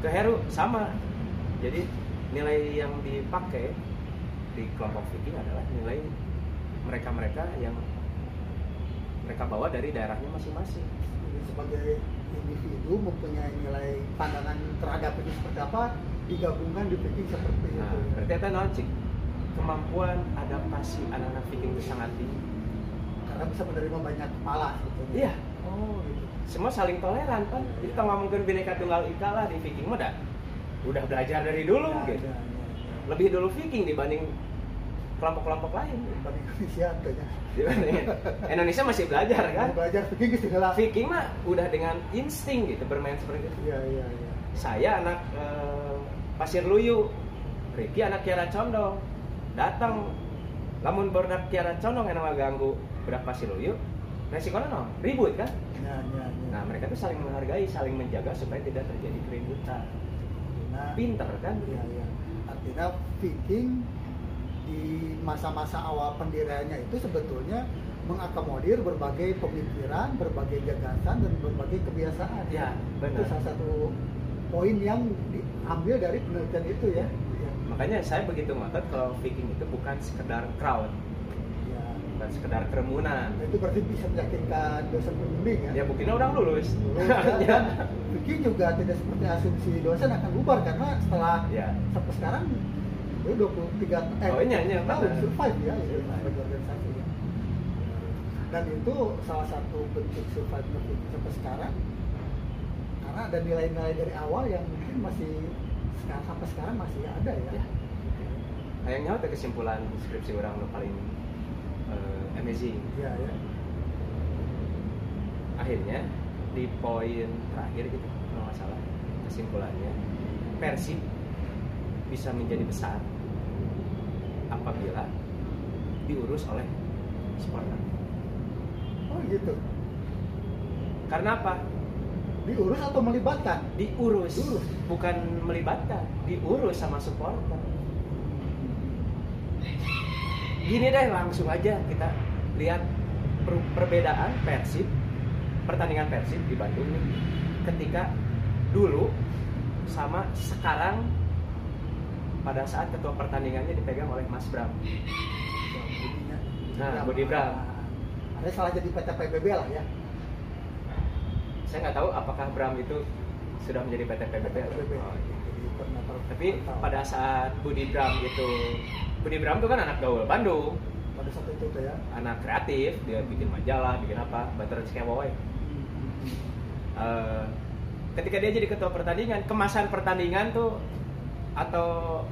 ke Heru sama. Jadi nilai yang dipakai di kelompok Viking adalah nilai mereka-mereka yang mereka bawa dari daerahnya masing-masing. Sebagai individu mempunyai nilai pandangan terhadap itu seperti apa digabungkan di Viking seperti Nah, itu. berarti itu kemampuan adaptasi anak-anak Viking itu sangat tinggi. Karena bisa menerima banyak kepala sebetulnya. Iya, Oh gitu. semua saling toleran kan. Jadi kalau ngomongin bineka tunggal ika lah di Viking mah udah, udah belajar dari dulu Ya, gitu. ya, ya. Lebih dulu Viking dibanding kelompok-kelompok lain. Dibanding Indonesia tentunya. Dibanding Indonesia masih belajar kan. Belajar Viking segala. Viking mah udah dengan insting gitu bermain seperti itu. Iya iya iya. Saya anak eh, Pasir Luyu, Ricky anak Kiara Condong, datang lamun berdak Kiara Condong yang nama ganggu berak Pasir Luyu, resikonya no, ribut kan? Ya ya ya. Nah mereka tuh saling menghargai, saling menjaga supaya tidak terjadi keributan. Nah, Pinter kan? Iya, iya. Artinya Viking di masa-masa awal pendiriannya itu sebetulnya mengakomodir berbagai pemikiran, berbagai gagasan dan berbagai kebiasaan. Ya, Itu benar. salah satu poin yang diambil dari penelitian itu ya. Ya. Makanya saya begitu ngotot kalau Viking itu bukan sekedar crowd, ya. bukan sekedar kerumunan. Nah, itu berarti bisa meyakinkan dosen pembimbing ya. Ya buktinya orang lulus. Terus, Ya. dan Viking juga tidak seperti asumsi dosen akan bubar karena setelah Ya. sampai sekarang itu 23 eh Oh, iya, iya, tahun survive ya sebagai organisasi ya. dan itu salah satu bentuk survive Viking sampai sekarang karena ada nilai-nilai dari awal yang mungkin masih sekarang sampai sekarang masih ada ya, Ya. Kayaknya itu kesimpulan skripsi orang nu paling eh, amazing. Iya, ya. akhirnya di poin terakhir gitu kalau nggak salah kesimpulannya Persib bisa menjadi besar apabila diurus oleh supporter oh gitu. Karena apa? Diurus atau melibatkan? Diurus, Diurus. bukan melibatkan diurus sama supporter gini deh langsung aja kita lihat per- perbedaan Persib pertandingan Persib di Bandung nih ketika dulu sama sekarang pada saat ketua pertandingannya dipegang oleh Mas Bram. Nah, Budi Bram. ada salah jadi PT PBB lah ya saya nggak tahu apakah Bram itu sudah menjadi PT PBB atau. Oh, iya. Tapi pada saat Budi Bram itu Budi Bram itu kan anak gaul Bandung pada saat itu tuh ya anak kreatif dia bikin majalah bikin apa baterai skewoy Eh, ketika dia jadi ketua pertandingan kemasan pertandingan tuh atau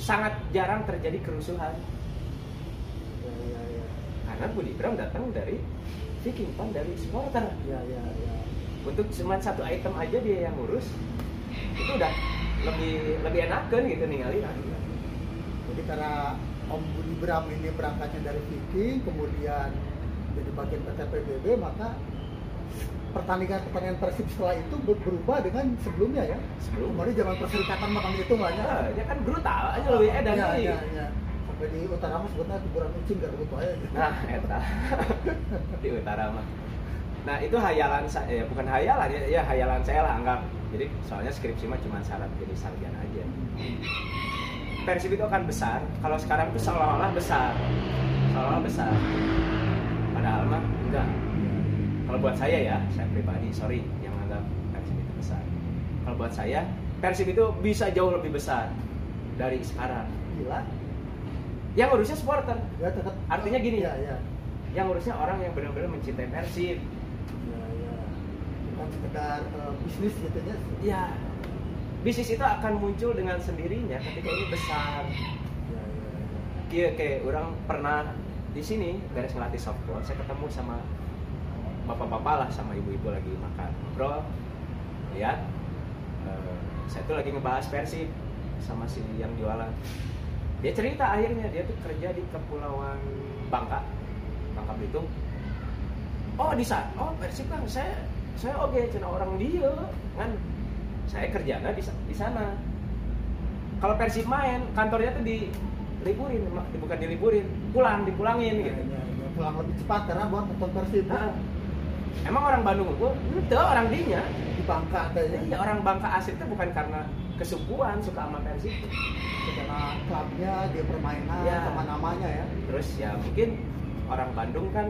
sangat jarang terjadi kerusuhan. Ya ya ya. Karena Budi Bram datang dari Viking Pan dari supporter. Ya ya ya. Untuk cuma satu item aja dia yang ngurus itu udah lebih lebih enakan gitu ningali jadi karena Om Budi Bram ini berangkatnya dari Viking kemudian jadi bagian PT PBB maka pertandingan pertandingan Persib setelah itu ber- berubah dengan sebelumnya ya? Sebelum. Kemarin zaman perserikatan makan itu lah ya ya, kan brutal aja lebih edan ya, ya, ya. sampai di utara mah sebutnya kuburan kucing gak begitu aja. Gitu. nah eta. Di utara mah nah itu hayalan saya ya bukan hayalan ya, ya hayalan saya lah anggap. Jadi soalnya skripsi mah cuma syarat jadi sarjana aja. Persib itu akan besar. Kalau sekarang itu seolah-olah besar. Seolah-olah besar. Padahal mah enggak kalau buat saya ya saya pribadi sorry yang anggap Persib itu besar. Kalau buat saya Persib itu bisa jauh lebih besar dari sekarang. Gila yang urusnya supporter. Ya tetap Artinya gini. ya ya yang urusnya orang yang benar-benar mencintai Persib. Ya ya bukan sekedar eh, bisnis gitu ya. Ya bisnis itu akan muncul dengan sendirinya ketika ini besar. Ya ya, ya. Kayak orang pernah di sini beres ngelatih softball saya ketemu sama bapak-bapak lah sama ibu-ibu lagi makan bro lihat eh, saya tuh lagi ngebahas Persib sama si yang jualan. Dia cerita akhirnya dia tuh kerja di kepulauan Bangka Bangka Belitung. Oh di sana oh Persib kan saya saya oke cina orang dia kan? Saya kerjanya di, di sana. Kalau Persib main kantornya tuh di liburin bukan diliburin pulang dipulangin Ya, gitu ya, ya. pulang lebih cepat karena buat nonton Persib Nah, emang orang Bandung itu itu orang dinya di Bangka kayaknya iya orang Bangka asli itu bukan karena kesukuan suka sama Persib karena klubnya dia permainan Ya. sama namanya ya. Terus ya mungkin orang Bandung kan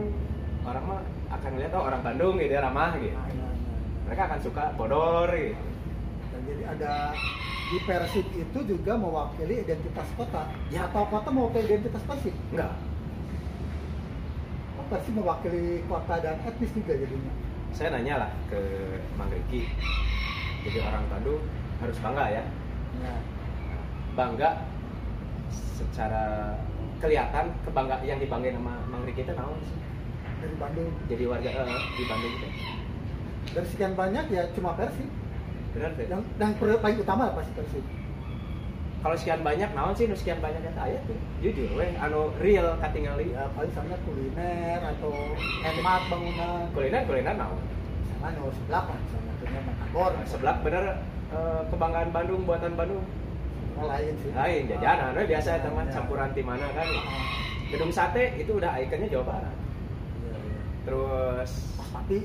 orang mah akan lihat oh orang Bandung gitu ya ramah gitu. Nah, ya, ya. mereka akan suka bodor gitu. Dan jadi ada di Persib itu juga mewakili identitas kota. Ya. atau kota mewakili identitas Persib? Enggak Persib mewakili kota dan etnis juga jadinya. Saya nanya lah ke Mang Riki. Jadi orang Bandung harus bangga ya? Ya. bangga secara kelihatan kebangga yang dibanggain sama Mang Riki itu naon sih? Dari Bandung. Jadi warga eh, di Bandung itu? Dari sekian banyak ya cuma Persib benar deh yang yang paling utama lah pasti Persib kalau sekian banyak naon sih nu sekian banyak kata aya tuh jujur weh anu real katingali ya paling misalnya kuliner atau hemat bangunan kuliner kuliner naon? Sama no sebelah kan punya Metagor sebelah bener eh, kebanggaan Bandung buatan Bandung? Lain sih. Lain jajanan we biasa itu mah Ya. campuran di mana kan? Ah, gedung sate itu udah ikonnya Jawa Barat. Iya, iya. terus Paspati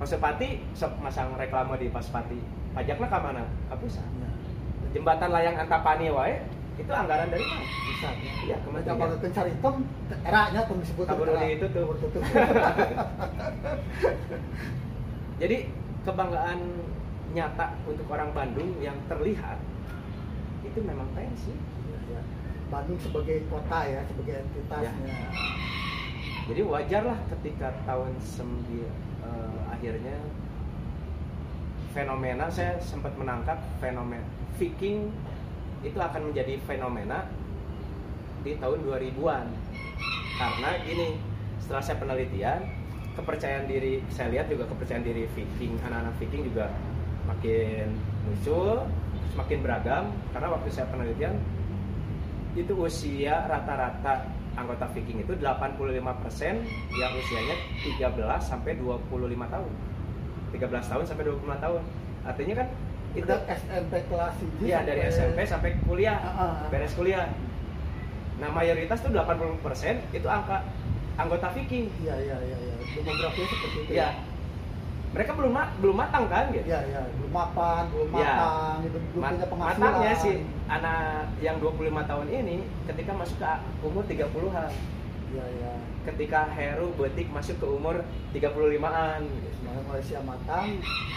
Pasupati sok masang reklame di Pasupati pajaknya ke mana? Ke pusat. Ya, jembatan layang Antapani wae itu anggaran dari mana bisa ya. Iya, kementerian. Kalau kencari hitam, eranya tuh disebut Kabur itu tuh. Jadi kebanggaan nyata untuk orang Bandung yang terlihat itu memang pensi Iya. Bandung sebagai kota ya, sebagai entitasnya. Ya. jadi wajar lah ketika tahun sembi eh, akhirnya fenomena saya sempat menangkap fenomena Viking itu akan menjadi fenomena di tahun 2000-an karena gini setelah saya penelitian kepercayaan diri saya lihat juga kepercayaan diri Viking anak-anak Viking juga makin muncul semakin beragam karena waktu saya penelitian itu usia rata-rata anggota Viking itu 85% yang usianya 13 sampai 25 tahun. 13 tahun sampai 25 tahun. Artinya kan itu Udah SMP kelas iya dari SMP sampai kuliah, Ah, ah, ah. beres kuliah. Nah, mayoritas tuh 80% itu angka anggota Viking. Iya, iya, iya, iya. Demografinya seperti itu. Iya. Mereka belum ma- belum matang kan gitu. Iya, iya. Belum mapan, belum matang, gitu. belum punya penghasilan. matangnya si anak yang 25 tahun ini ketika masuk ke umur 30-an. Iya, iya. Ketika Heru Betik masuk ke umur 35-an gitu. Sebenarnya Malaysia matang,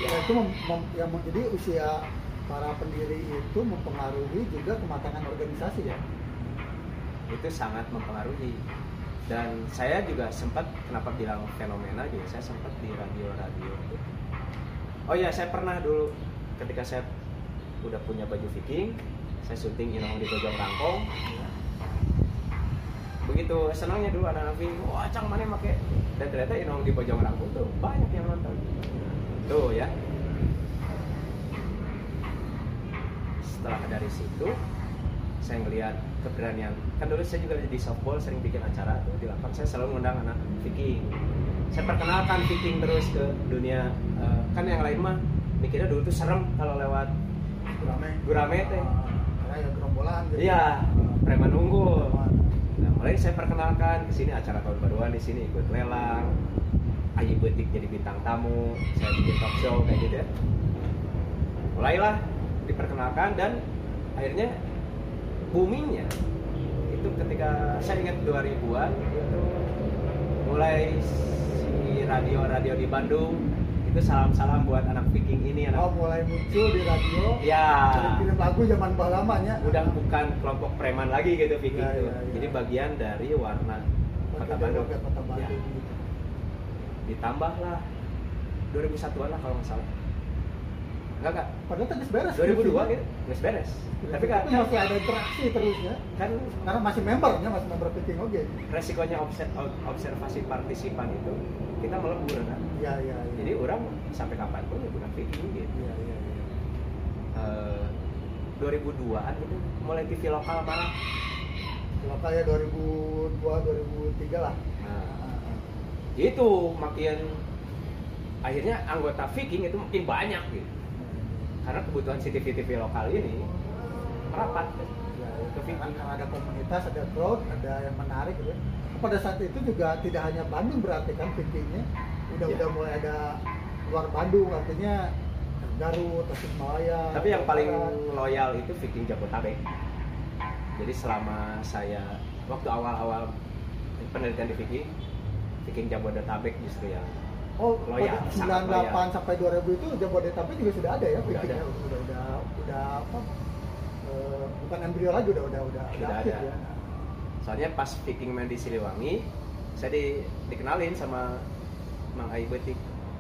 Ya. itu mem, mem- yang menjadi usia para pendiri itu mempengaruhi juga kematangan organisasi ya. itu sangat mempengaruhi dan saya juga sempat kenapa bilang fenomena juga saya sempat di radio-radio itu oh ya saya pernah dulu ketika saya udah punya baju Viking saya syuting Inong di Bojong Rangkong begitu senangnya dulu anak-anak Viking wah cang mana make dan ternyata Inong di Bojong Rangkong tuh banyak yang nonton tuh ya setelah dari situ saya ngelihat keberanian kan dulu saya juga di softball sering bikin acara tuh di lapang saya selalu ngundang anak Viking saya perkenalkan Viking terus ke dunia eh, kan yang lain mah mikirnya dulu tuh serem kalau lewat Gurame. Gurame teh. Ya gerombolan gitu. iya preman unggul. Nah mulai saya perkenalkan ke sini acara tahun baruan di sini ikut lelang Ayi Betik jadi bintang tamu saya bikin talk show kayak gitu ya. Mulailah diperkenalkan dan akhirnya boomingnya itu ketika saya ingat 2000-an itu mulai si radio-radio di Bandung itu salam-salam buat anak Viking ini anak Oh mulai muncul di radio. ya Film lagu zaman lamanya. udah bukan kelompok preman lagi gitu Viking Ya, itu ya, ya. jadi bagian dari warna kota Bandung Kota Ya. Bandung. gitu. ditambahlah 2001-an lah kalau nggak salah enggak kak Padahal tadi beres. 2002 gitu nggak beres tapi kan masih ada interaksi terus ya. kan Karena masih membernya, masih member Viking oke. resikonya obser- observasi partisipan itu kita melebur kan Iya iya. iya. jadi orang sampai kapan pun ya bukan Viking gitu Iya iya. iya. Eh, 2002an itu mulai TV lokal malah Lokal ya 2002 2003 lah. nah, itu makin akhirnya anggota Viking itu makin banyak gitu karena kebutuhan si TV-TV lokal ini merapat Ya, ya. Viking Karena ada komunitas, ada crowd, ada yang menarik gitu. ya. Pada saat itu juga tidak hanya Bandung berarti kan Vikingnya. Udah Ya. udah mulai ada luar Bandung artinya Garut, Tasikmalaya. tapi yang paling loyal itu Viking Jabotabek jadi selama saya waktu awal-awal penelitian di Viking Viking Jabodetabek justru yang Oh, Loyal, pada sangat 98 loyal. sampai 2000 itu Jabodetabek juga sudah ada ya Udah ada. Udah udah udah apa? eh, bukan embrio lagi udah udah udah, Sudah aktif ada. ya. soalnya pas Viking main di Siliwangi saya di, dikenalin sama Mang Ai Betik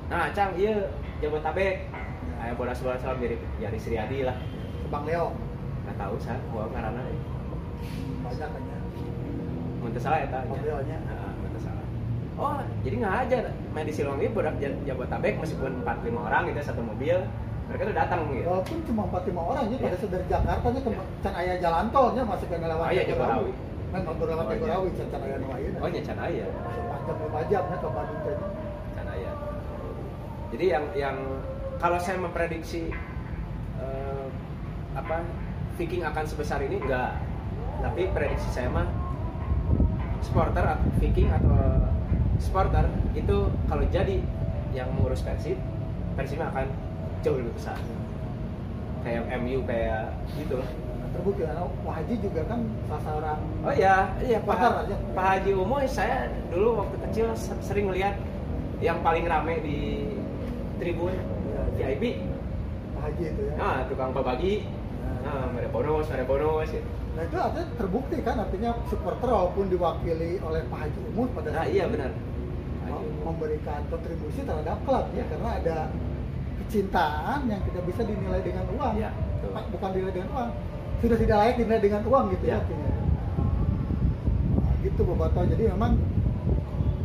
nah Cang iya Jabotabek Ayah bodas-bodas salam dari dari Sri Adi lah Bang Leo nggak tahu saya gua ngarana deh banyak kan ya. Muntah salah ya Bang. Nah, muntah salah. Oh, jadi nggak aja main di Silwangi budak Ja- Jabotabek meskipun 4 5 orang gitu satu mobil. Mereka tuh datang gitu. Walaupun cuma 4-5 orang pada Ya. dari Jakarta nya ke. Can Aya Jalan Tolnya masih kan lewat Oh iya, Jagorawi. Kan waktu lewat Oh, iya. Jagorawi Can Can Aya. Oh, nya can aya. Masih 4 jam 5 jam ya ke Bandung. Can aya. Jadi yang yang kalau saya memprediksi eh, apa Viking akan sebesar ini enggak. Tapi prediksi saya mah supporter atau Viking atau supporter itu kalau jadi yang mengurus Persib, Persib akan jauh lebih besar. Kayak MU kayak gitu lah. Nah, terbukti karena Wah Haji juga kan salah seorang Oh iya, iya Pak, Pakar aja. Pak Haji Umoy saya dulu waktu kecil se- sering lihat yang paling rame di tribun Ya, VIP. Wah Haji itu ya. Nah, tukang babagi. Nah, ada bonus, ada bonus gitu. Nah itu artinya terbukti kan artinya supporter walaupun diwakili oleh Pak Haji Umut pada Nah, iya benar. Mem- memberikan kontribusi terhadap klub ya Ya. karena ada kecintaan yang tidak bisa dinilai dengan uang. Ya, betul. Bukan dinilai dengan uang. Sudah tidak layak dinilai dengan uang gitu ya, Ya. artinya Nah, gitu Boboto jadi memang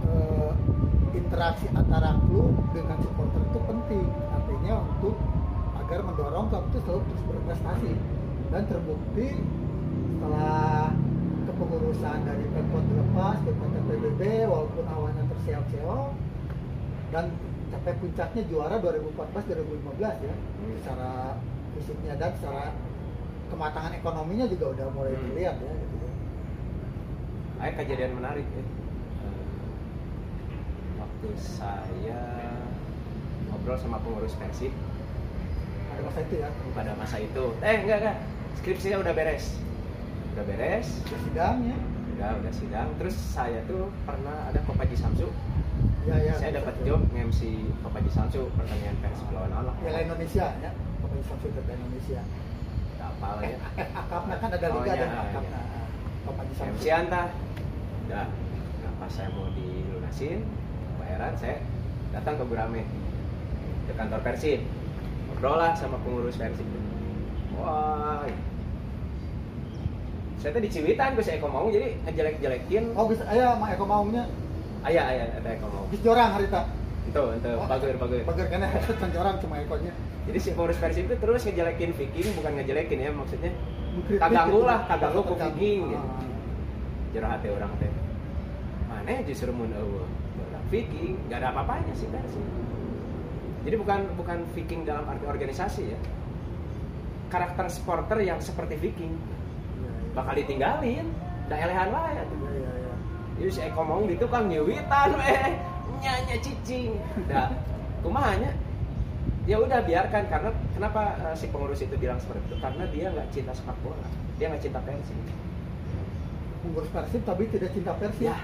eh, interaksi antara klub dengan supporter itu penting. Artinya untuk agar mendorong klub itu selalu terus berprestasi dan terbukti setelah kepengurusan dari Pemkot dilepas Pemkot PBB walaupun awalnya terseok-seok dan sampai puncaknya juara 2014-2015 ya Hmm. secara fisiknya dan secara kematangan ekonominya juga udah mulai Hmm. terlihat ya gitu ya. Ada kejadian menarik ya. Eh, Waktu saya ngobrol sama pengurus Persib ada masa itu ya pada masa itu. Eh, enggak enggak. Skripsinya udah beres. Udah beres. Udah sidang ya Udah udah sidang. Terus saya tuh pernah ada Kopaji Samsu. ya ya saya dapat job nge-MC Kopaji Samsu pertandingan Persib lawan Alak. Piala Indonesia ya pokoknya sampai ke Indonesia Nggak apa lah ya. eh akapnya kan ada liga akapnya iya. Bapak di Samsung. MC Anta udah nah pas saya mau dilunasin bayaran saya datang ke Burame ke kantor Persib ngobrol lah sama pengurus Persib wah saya tadi Ciwitan gue saya Eko mau jadi ngejelek-jelekin oh bisa ayah mah Eko maunya ayah ayah ada Eko mau bis jorang harita itu itu Oh. bagus bagus bager kena kan jorang cuma Ekonya jadi si pengurus Persib itu terus ngejelekin Viking bukan ngejelekin ya maksudnya Kaganggu gitu. lah, kaganggu Kaganggu. Viking, gitu. Ah. jerah hati orang teh mana justru mun eueuh Orang Viking nggak ada apa-apanya sih Persib jadi bukan bukan Viking dalam arti organisasi ya karakter supporter yang seperti Viking. Bakal ditinggalin. Dah elehan lah ya Iya, iya, iya. jadi si Eko mau di tukang nyewitan weh nyanya cicing. Nah kumahanya ya udah biarkan karena kenapa eh, si pengurus itu bilang seperti itu? Karena dia nggak cinta sepak bola. Dia nggak cinta Persib. Pengurus Persib tapi tidak cinta Persib. Ya.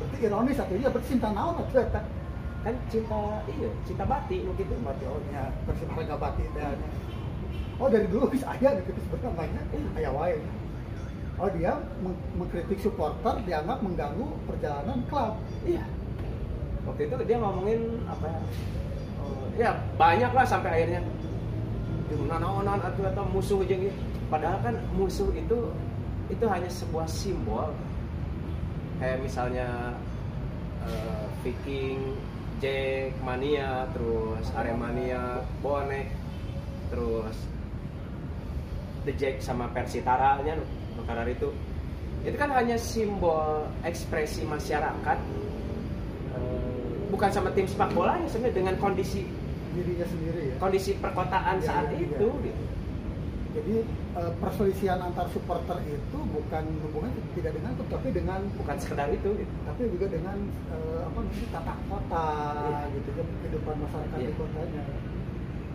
Berarti ironis atau dia berarti cinta naon atau kan cinta iya cinta bati mungkin itu Berarti oh nya Persib harga batin dan Oh dari dulu bisa aya gitu sebenarnya namanya aya wae. Oh dia meng- mengkritik supporter dianggap mengganggu perjalanan klub. iya. Waktu itu dia ngomongin apa ya? Eh, ya banyak lah sampai akhirnya. Naon-naon atau atau musuh aja gitu. Padahal kan musuh itu itu hanya sebuah simbol. Kayak misalnya eh, Viking Jack Mania terus Aremania Bonek terus The Jack sama Persitaranya karena itu itu kan hanya simbol ekspresi masyarakat eh, bukan sama tim sepak bolanya sebenarnya dengan kondisi dirinya sendiri ya. kondisi perkotaan Iya, saat iya, itu iya. gitu. Jadi eh, perselisihan antar supporter itu bukan hubungan tidak dengan klub tapi dengan bukan sekedar itu gitu. tapi juga dengan eh, apa namanya tata kota Iya. gitu ya kehidupan masyarakat di Iya. kotanya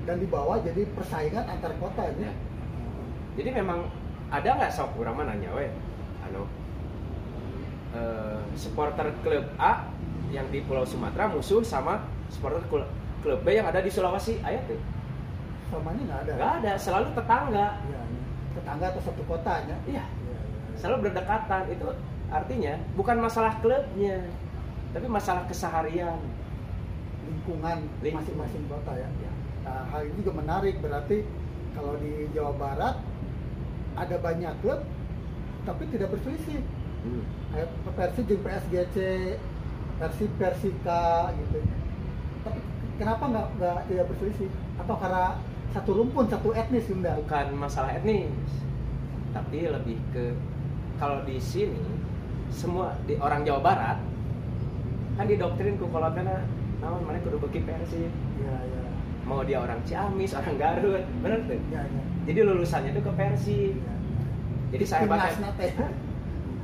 dan dibawa jadi persaingan antar kota ya. Ya. Jadi memang ada nggak sok kurang mana nanya we anu eh, supporter klub A yang di Pulau Sumatera musuh sama supporter klub, B yang ada di Sulawesi ayat tuh Samanya nggak ada. nggak ada selalu tetangga Ya, tetangga atau satu kotanya. iya Ya, ya. selalu berdekatan itu artinya bukan masalah klubnya tapi masalah keseharian lingkungan Lingkungan. masing-masing kota ya. Ya. Nah, hal ini juga menarik berarti kalau di Jawa Barat ada banyak klub tapi tidak berselisih. Hmm. kayak Persib jeung PSGC, Persib Persika gitu. Tapi kenapa nggak nggak tidak berselisih? Atau karena satu rumpun, satu etnis Sunda? bukan masalah etnis tapi lebih ke kalau di sini semua di orang Jawa Barat kan didoktrin ku kalau karena naon mana kudu beki Persib Ya, ya, mau dia orang Ciamis orang Garut bener tuh ya, ya. Jadi lulusannya tuh ke Persib ya. jadi saya hebat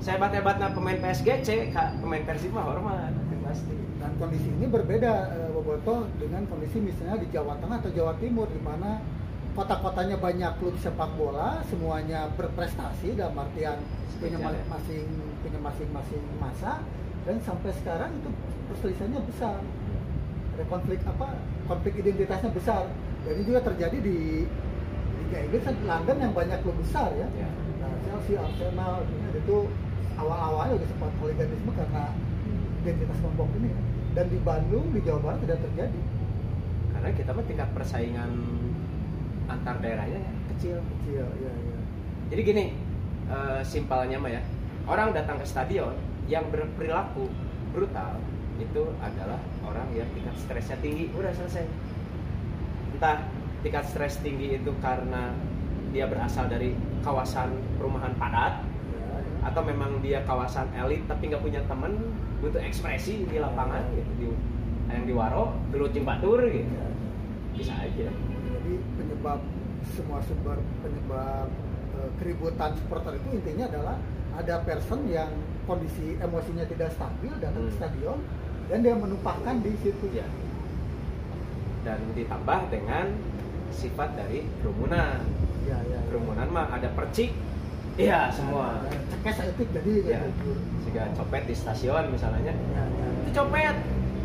saya hebat hebatnya pemain PSGC Kak, pemain Persib mah hormat pasti Dan kondisi ini berbeda eh, Boboto dengan kondisi misalnya di Jawa Tengah atau Jawa Timur di mana kota-kotanya banyak klub sepak bola, semuanya berprestasi dalam artian punya ya. masing punya masing-masing masa dan sampai sekarang itu perselisihannya besar. Ada konflik apa? Konflik identitasnya besar. Dan ini juga terjadi di Liga Inggris dan London yang banyak klub besar ya. ya. Nah, Chelsea, Arsenal, itu awal-awalnya udah sempat hooliganisme karena identitas kelompok ini. Dan di Bandung, di Jawa Barat tidak terjadi. karena kita mah tingkat persaingan antar daerahnya ya, kecil Kecil, iya, iya. Jadi gini, eh, simpelnya mah ya, orang datang ke stadion yang berperilaku brutal itu adalah orang yang tingkat stresnya tinggi, udah selesai. Entah tingkat stres tinggi itu karena dia berasal dari kawasan perumahan padat atau memang dia kawasan elit tapi nggak punya temen butuh ekspresi di lapangan gitu di yang di waro gelut batur gitu bisa aja Jadi penyebab semua sumber penyebab eh, keributan supporter itu intinya adalah ada person yang kondisi emosinya tidak stabil datang ke Hmm. stadion dan dia menumpahkan di situ. ya dan ditambah dengan sifat dari kerumunan Ya, ya, ya. kerumunan mah ada percik iya semua Nah, Cekes etik jadi ya gitu. sehingga copet di stasiun misalnya Ya, ya. itu copet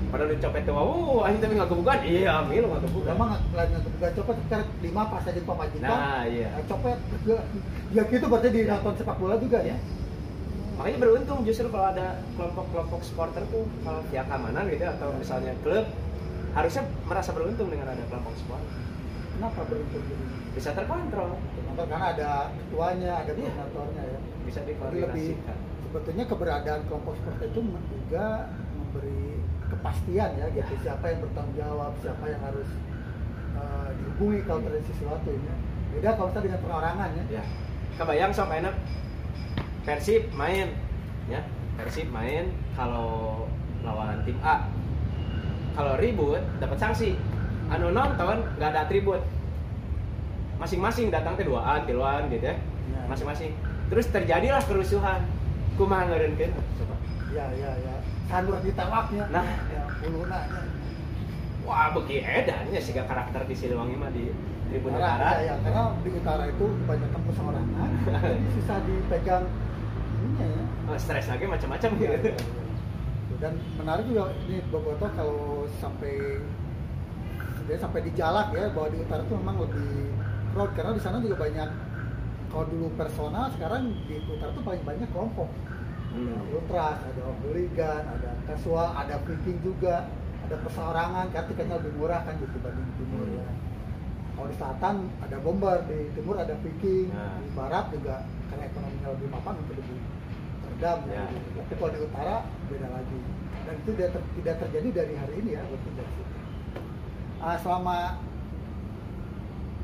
padahal di copet tuh wow akhirnya tapi nggak kebukaan iya mil nggak kebukaan Memang lain yang kebuka copet sekitar lima pas aja pamajikan. nah iya Nah, copet ya, ya gitu berarti di Ya. nonton sepak bola juga ya. Ya. makanya beruntung justru kalau ada kelompok-kelompok supporter tuh kalau pihak keamanan gitu atau misalnya klub harusnya merasa beruntung dengan ada kelompok supporter Kenapa jadi? bisa terkontrol Nonton karena ada ketuanya, ada Iya. koordinatornya ya. bisa dikoordinasikan sebetulnya keberadaan kelompok seperti itu juga memberi kepastian ya gitu Ya. siapa yang bertanggung jawab, siapa yang harus eh, dihubungi kalau terjadi sesuatu ya. Beda kalau kita dengan perorangan ya. ya kebayang sok enak Persib main ya Persib main kalau lawan tim A kalau ribut dapat sanksi anu nonton nggak ada atribut. Masing-masing datang ke duaan tiluan gitu ya. Ya. masing-masing. Terus terjadilah kerusuhan. Kumaha ngeureunkeun coba. Ya, ya, ya. sandur ditewaknya Nah. ya uluna nya wah begi edannya sih karakter di Siliwangi mah di Tribun Utara, Utara. ya, ya, karena di utara itu banyak kan perseorangan jadi susah dipegang ininya ya. Oh, stres lagi macam-macam Iya, gitu. Iya, iya. dan menarik juga ini Bogoto kalau sampai sebenarnya sampai di Jalak ya bahwa di utara itu memang lebih crowd karena di sana juga banyak kalau dulu personal sekarang di utara tuh paling banyak kelompok Hmm. ultras ada hooligan ada casual ada viking juga ada perseorangan kan tiketnya lebih murah kan gitu dibanding timur Hmm. ya kalau di selatan ada bomber di timur ada viking Nah. di barat juga karena ekonominya lebih mapan untuk lebih redam Ya. gitu. tapi kalau di utara beda lagi dan itu tidak, ter- tidak terjadi dari hari ini ya berarti dari situ Ah, selama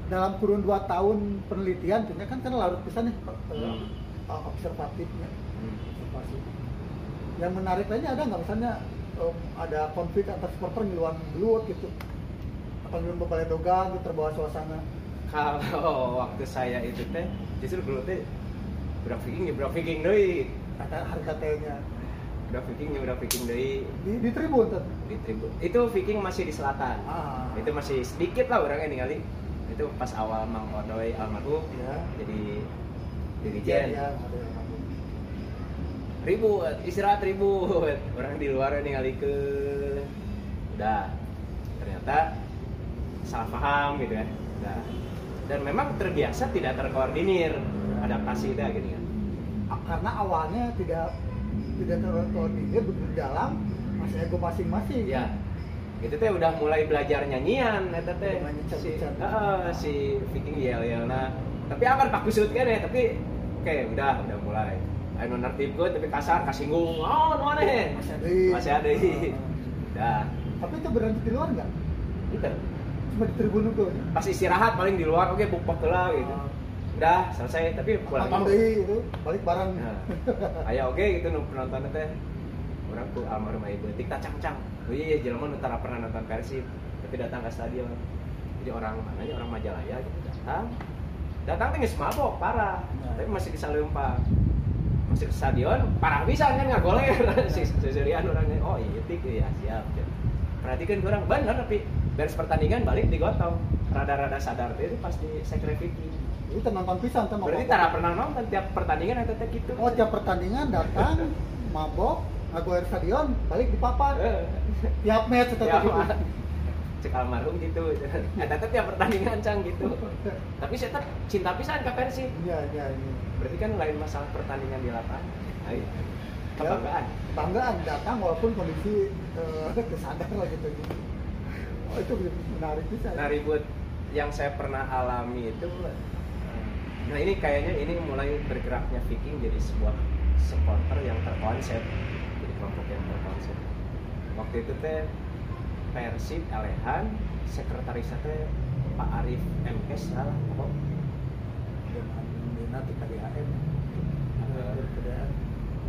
dalam kurun 2 tahun penelitian tentunya kan kan larut pisan nih Hmm. observatifnya. Hmm. observasi. Yang menarik lainnya ada nggak? Misalnya em, ada konflik antar supporter ngiluan gelut gitu. Apa ngiluan bebalai dogang gitu terbawa suasana? Kalau waktu saya itu teh justru teh budak viking ya budak viking deui kata harga tehnya budak viking ya budak viking deui di, di tribun tuh di tribun. Itu viking masih di selatan. Ah. Itu masih sedikit lah orangnya ningali itu pas awal Mang Odoy almarhum ya jadi dirijen. ya, ngomong. ribut istirahat ribut. Orang di luar ningali ke. Udah ternyata salah paham gitu ya. Udah. Dan memang terbiasa tidak terkoordinir adaptasi itu gini kan karena awalnya tidak tidak terkoordinir begitu dalam masih ego masing-masing ya itu teh udah mulai belajar nyanyian eta teh. Si. Heeh, si Viking yel yel nah tapi akan pak kusut kan ya tapi kayak udah udah mulai. Ayo nertibkeun tapi kasar kasinggung. Oh nu aneh. Masih ada. Masih ada. Udah tapi itu berlanjut di luar nggak? Gitu cuma di tribun itu? Pas istirahat paling di luar oke bukpok lah gitu udah selesai. Tapi pulang deui itu? Balik bareng. Nah, aya oke gitu nu penonton teh. Orang tuh almarhum ibu tik cang cang. Oh iya iya jelema nu tara pernah nonton Persib tapi datang ke stadion. Jadi orang mananya orang Majalaya gitu datang. Datang tuh geus mabok parah. Nah. tapi masih bisa lempar masih ke stadion parah bisa kan nggak goler si seserian orangnya oh iya tik iya siap perhatikan orang bener tapi beres pertandingan balik digotong. Rada-rada sadar itu pas di sekre Viking itu nonton pisan tuh berarti tara pernah nonton tiap pertandingan itu teh gitu. Oh tiap pertandingan datang mabok ngagoer stadion balik di papan. Eh, tiap match tetap ya, gitu cek almarhum gitu. Eta teh tiap pertandingan cang gitu. Tapi saya tetap cinta pisan ke Persib iya iya ini berarti kan lain masalah pertandingan di lapangan. Ayo. kebanggaan. Banggaan datang walaupun kondisi eh, kesadar lah gitu. Oh itu menarik bisa nah ribut yang saya pernah alami itu nah ini kayaknya ini mulai bergeraknya Viking jadi sebuah supporter yang terkonsep jadi kelompok yang terkonsep. Waktu itu teh Persib Alehan sekretarisnya teh Pak Arif MKes salah kok dengan Dina di. KDHM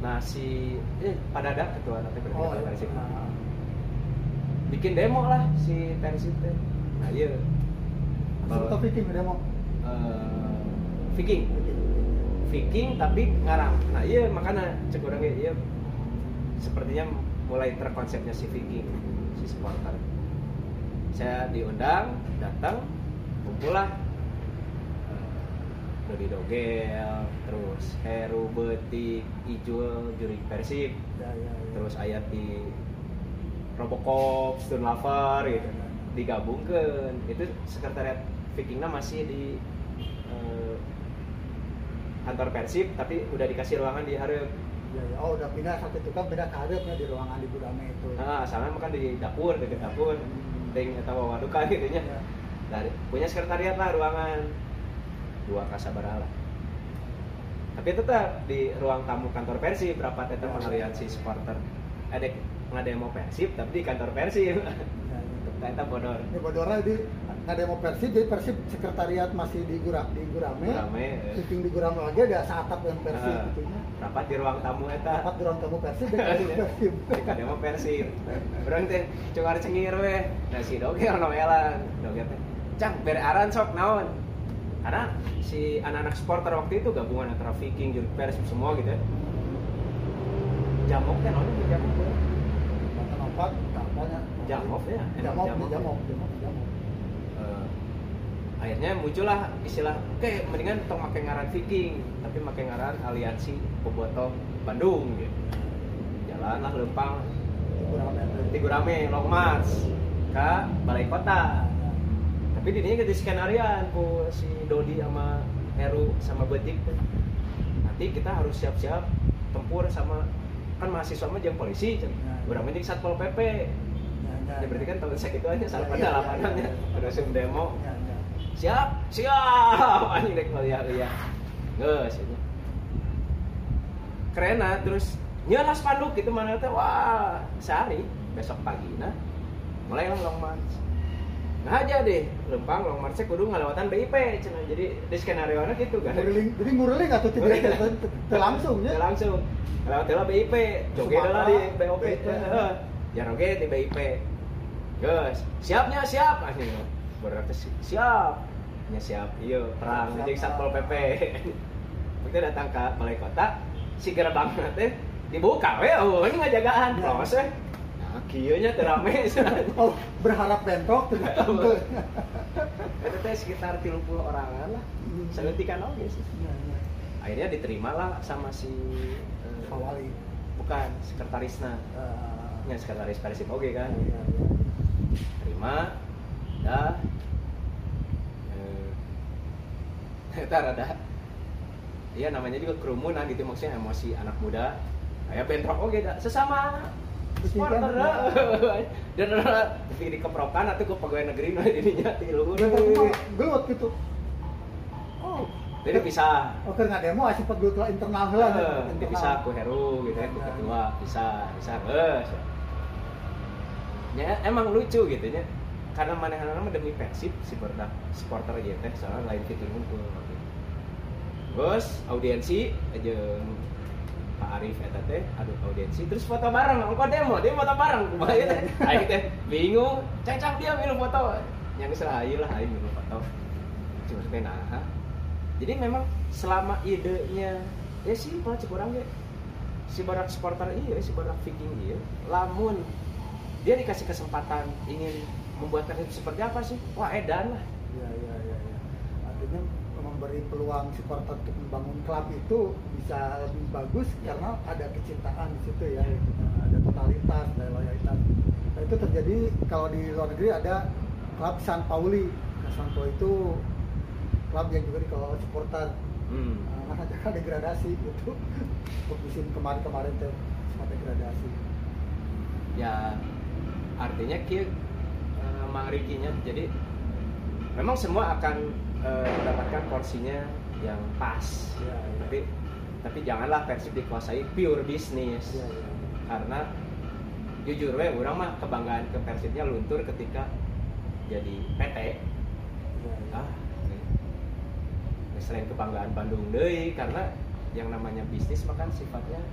nah si eh pada ada ketua nanti berarti oh iya. Persib. Ah, bikin demo lah si Persib teh. Nah iya. Viking udah mau eh, Viking. Viking tapi ngarang. Nah iya makanya cek orangnya iya. Sepertinya mulai terkonsepnya si Viking si supporter. Saya diundang datang kumpul lah Eh, Dodi Dogel terus Heru Betik Ijul juri Persib. Ya ya ya. terus ayat di Robocop, Stone Lover gitu. Digabungkan. Itu sekretariat Vikingnya masih di kantor Persib tapi udah dikasih ruangan di Hareup Ya, ya. oh udah pindah satu itu kan beda karirnya di ruangan di Budame itu. Nah asalnya makan di dapur deket dapur. Ting atau wadukan gitu nya Ya. dari punya sekretariat lah ruangan. Dua kasabara lah. Tapi tetap di ruang tamu kantor Persib berapa tetap Ya. pengalian si supporter. Ada ngademo Persib tapi di kantor Persib. Ya, ya. Ternyata bodor. Ini Bodora di nggak demo Persib, jadi Persib sekretariat masih di Gura, di Gurame. Rame. Viking di Gurame lagi ada seatap yang Persib Ah. gitu rapat di ruang tamu eta Dapat durang kamu Persib, dan kamu Persib. Demo Persib. Orang teh cungar cengir we. Nah si Doge ono elan. Doge teh. Cang bere aran sok naon. Karena si anak-anak supporter waktu itu gabungan antara Viking, Juruk Persib semua gitu ya. Jamok teh naon ya jamok nggak banyak Jamov ya, enak jamov jamov. Akhirnya muncullah istilah oke mendingan tong make ngaran Viking tapi make ngaran aliansi Bobotoh Bandung gitu. Jalan lah lempang kurang Tigo Rame Long March ke balai kota. Tapi dirinya ke skenarian ku si Dodi sama Heru sama Betik. Nanti kita harus siap-siap tempur sama kan mahasiswa mah jeung polisi urang mah satpol pp ya berarti kan tahun segitu aja salah Ya, pada ya, ya, lapangannya. ya, ya. terus yang demo. Siap siap. Anjing dek kuliah ya ini keren nah terus nyala spanduk gitu mana teh wah sehari. Besok pagi nah mulai lah long march. Nah aja deh lempang long march kudu ngalewatan BIP cina. Jadi di skenario nya gitu kan. Nguruling, jadi nguruling atau tidak Nguruling. te- te- te- langsung ya? Langsung. Lewat lah BIP joget lah di BOP. Heeh. jangan oke di BIP guys siapnya siap. Anjing berarti si- siap nya siap. Iya perang. Jadi satpol pp kita datang ke balai kota si gerbang teh dibuka we. Oh ini ngajagaan Ya. proses we nah kieu nya teu rame. Oh berharap bentrok ternyata itu teh sekitar 30 orangan lah. Hmm. seutikan oke sih. Ya, ya. akhirnya diterima lah sama si eh, Pak Wali bukan sekretarisnya. Eh, ya sekretaris persib oke kan. Ya, ya. terima dah eh ntar ada. Iya namanya juga kerumunan gitu maksudnya emosi anak muda. Kayak bentrok oke dah. Sesama supporter dan tapi dikeprokan atau ke pegawai negeri nah jadinya. Tilu Bentrok mah gelut gitu oh. Jadi bisa. Oke nggak demo asik pegelut lah internal lah Eh, bisa aku Heru gitu ya, ketua bisa bisa geus. Ya emang lucu gitu nya. Karena mana nama demi Persib si berdak supporter aja teh soalnya lain gitu ngumpul. Bos, audiensi aja Pak Arif eta teh aduh audiensi terus foto bareng engko demo dia foto bareng kumaha teh? Aing teh bingung cacang dia minum foto. Yang salah aing lah aing minum foto. Cuma teh nah jadi memang selama idenya ya simpel orang ya si barak supporter iya si barak viking iya lamun dia dikasih kesempatan ingin membuat persib seperti apa sih? Wah edan lah. Ya ya ya ya artinya memberi peluang supporter untuk membangun klub itu bisa lebih bagus karena ada kecintaan di situ ya. Ada totalitas ada loyalitas. Nah, itu terjadi kalau di luar negeri ada klub San Pauli. Nah, San Pauli itu klub yang juga dikelola supporter. Hmm. nah, ada degradasi gitu. Untuk musim kemarin-kemarin teh sempat degradasi. Ya artinya kia Mang Rikinya jadi memang semua akan eh, mendapatkan porsinya yang pas ya, ya. tapi tapi janganlah persib dikuasai pure bisnis Ya, ya. karena jujur we orang mah kebanggaan ke persibnya luntur ketika jadi PT Ya, ya. ah selain kebanggaan Bandung deui karena yang namanya bisnis mah kan sifatnya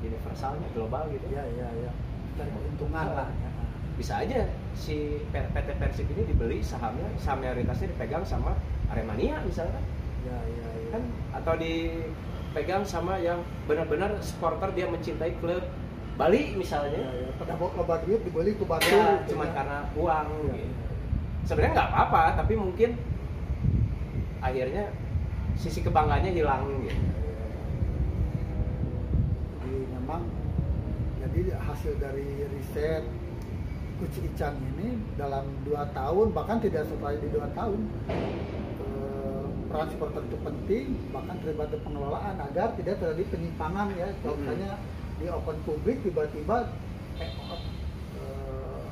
universalnya global gitu ya ya ya dari keuntungan lah ya. Bisa aja si PT Persib ini dibeli sahamnya saham mayoritasnya dipegang sama Aremania misalnya ya ya ya kan atau dipegang sama yang benar-benar supporter dia mencintai klub Bali ya, misalnya ya. pada lebat duit dibeli ke batu ya cuma ya. karena uang Ya, gitu. ya. sebenarnya nggak apa-apa tapi mungkin akhirnya sisi kebanggaannya hilang gitu jadi memang jadi hasil dari riset Kuci Icang ini dalam dua tahun bahkan tidak setelah di dua tahun eh, peran supporter itu penting bahkan terlibat di pengelolaan agar tidak terjadi penyimpangan ya Mhm. misalnya di open publik tiba-tiba eh, eh,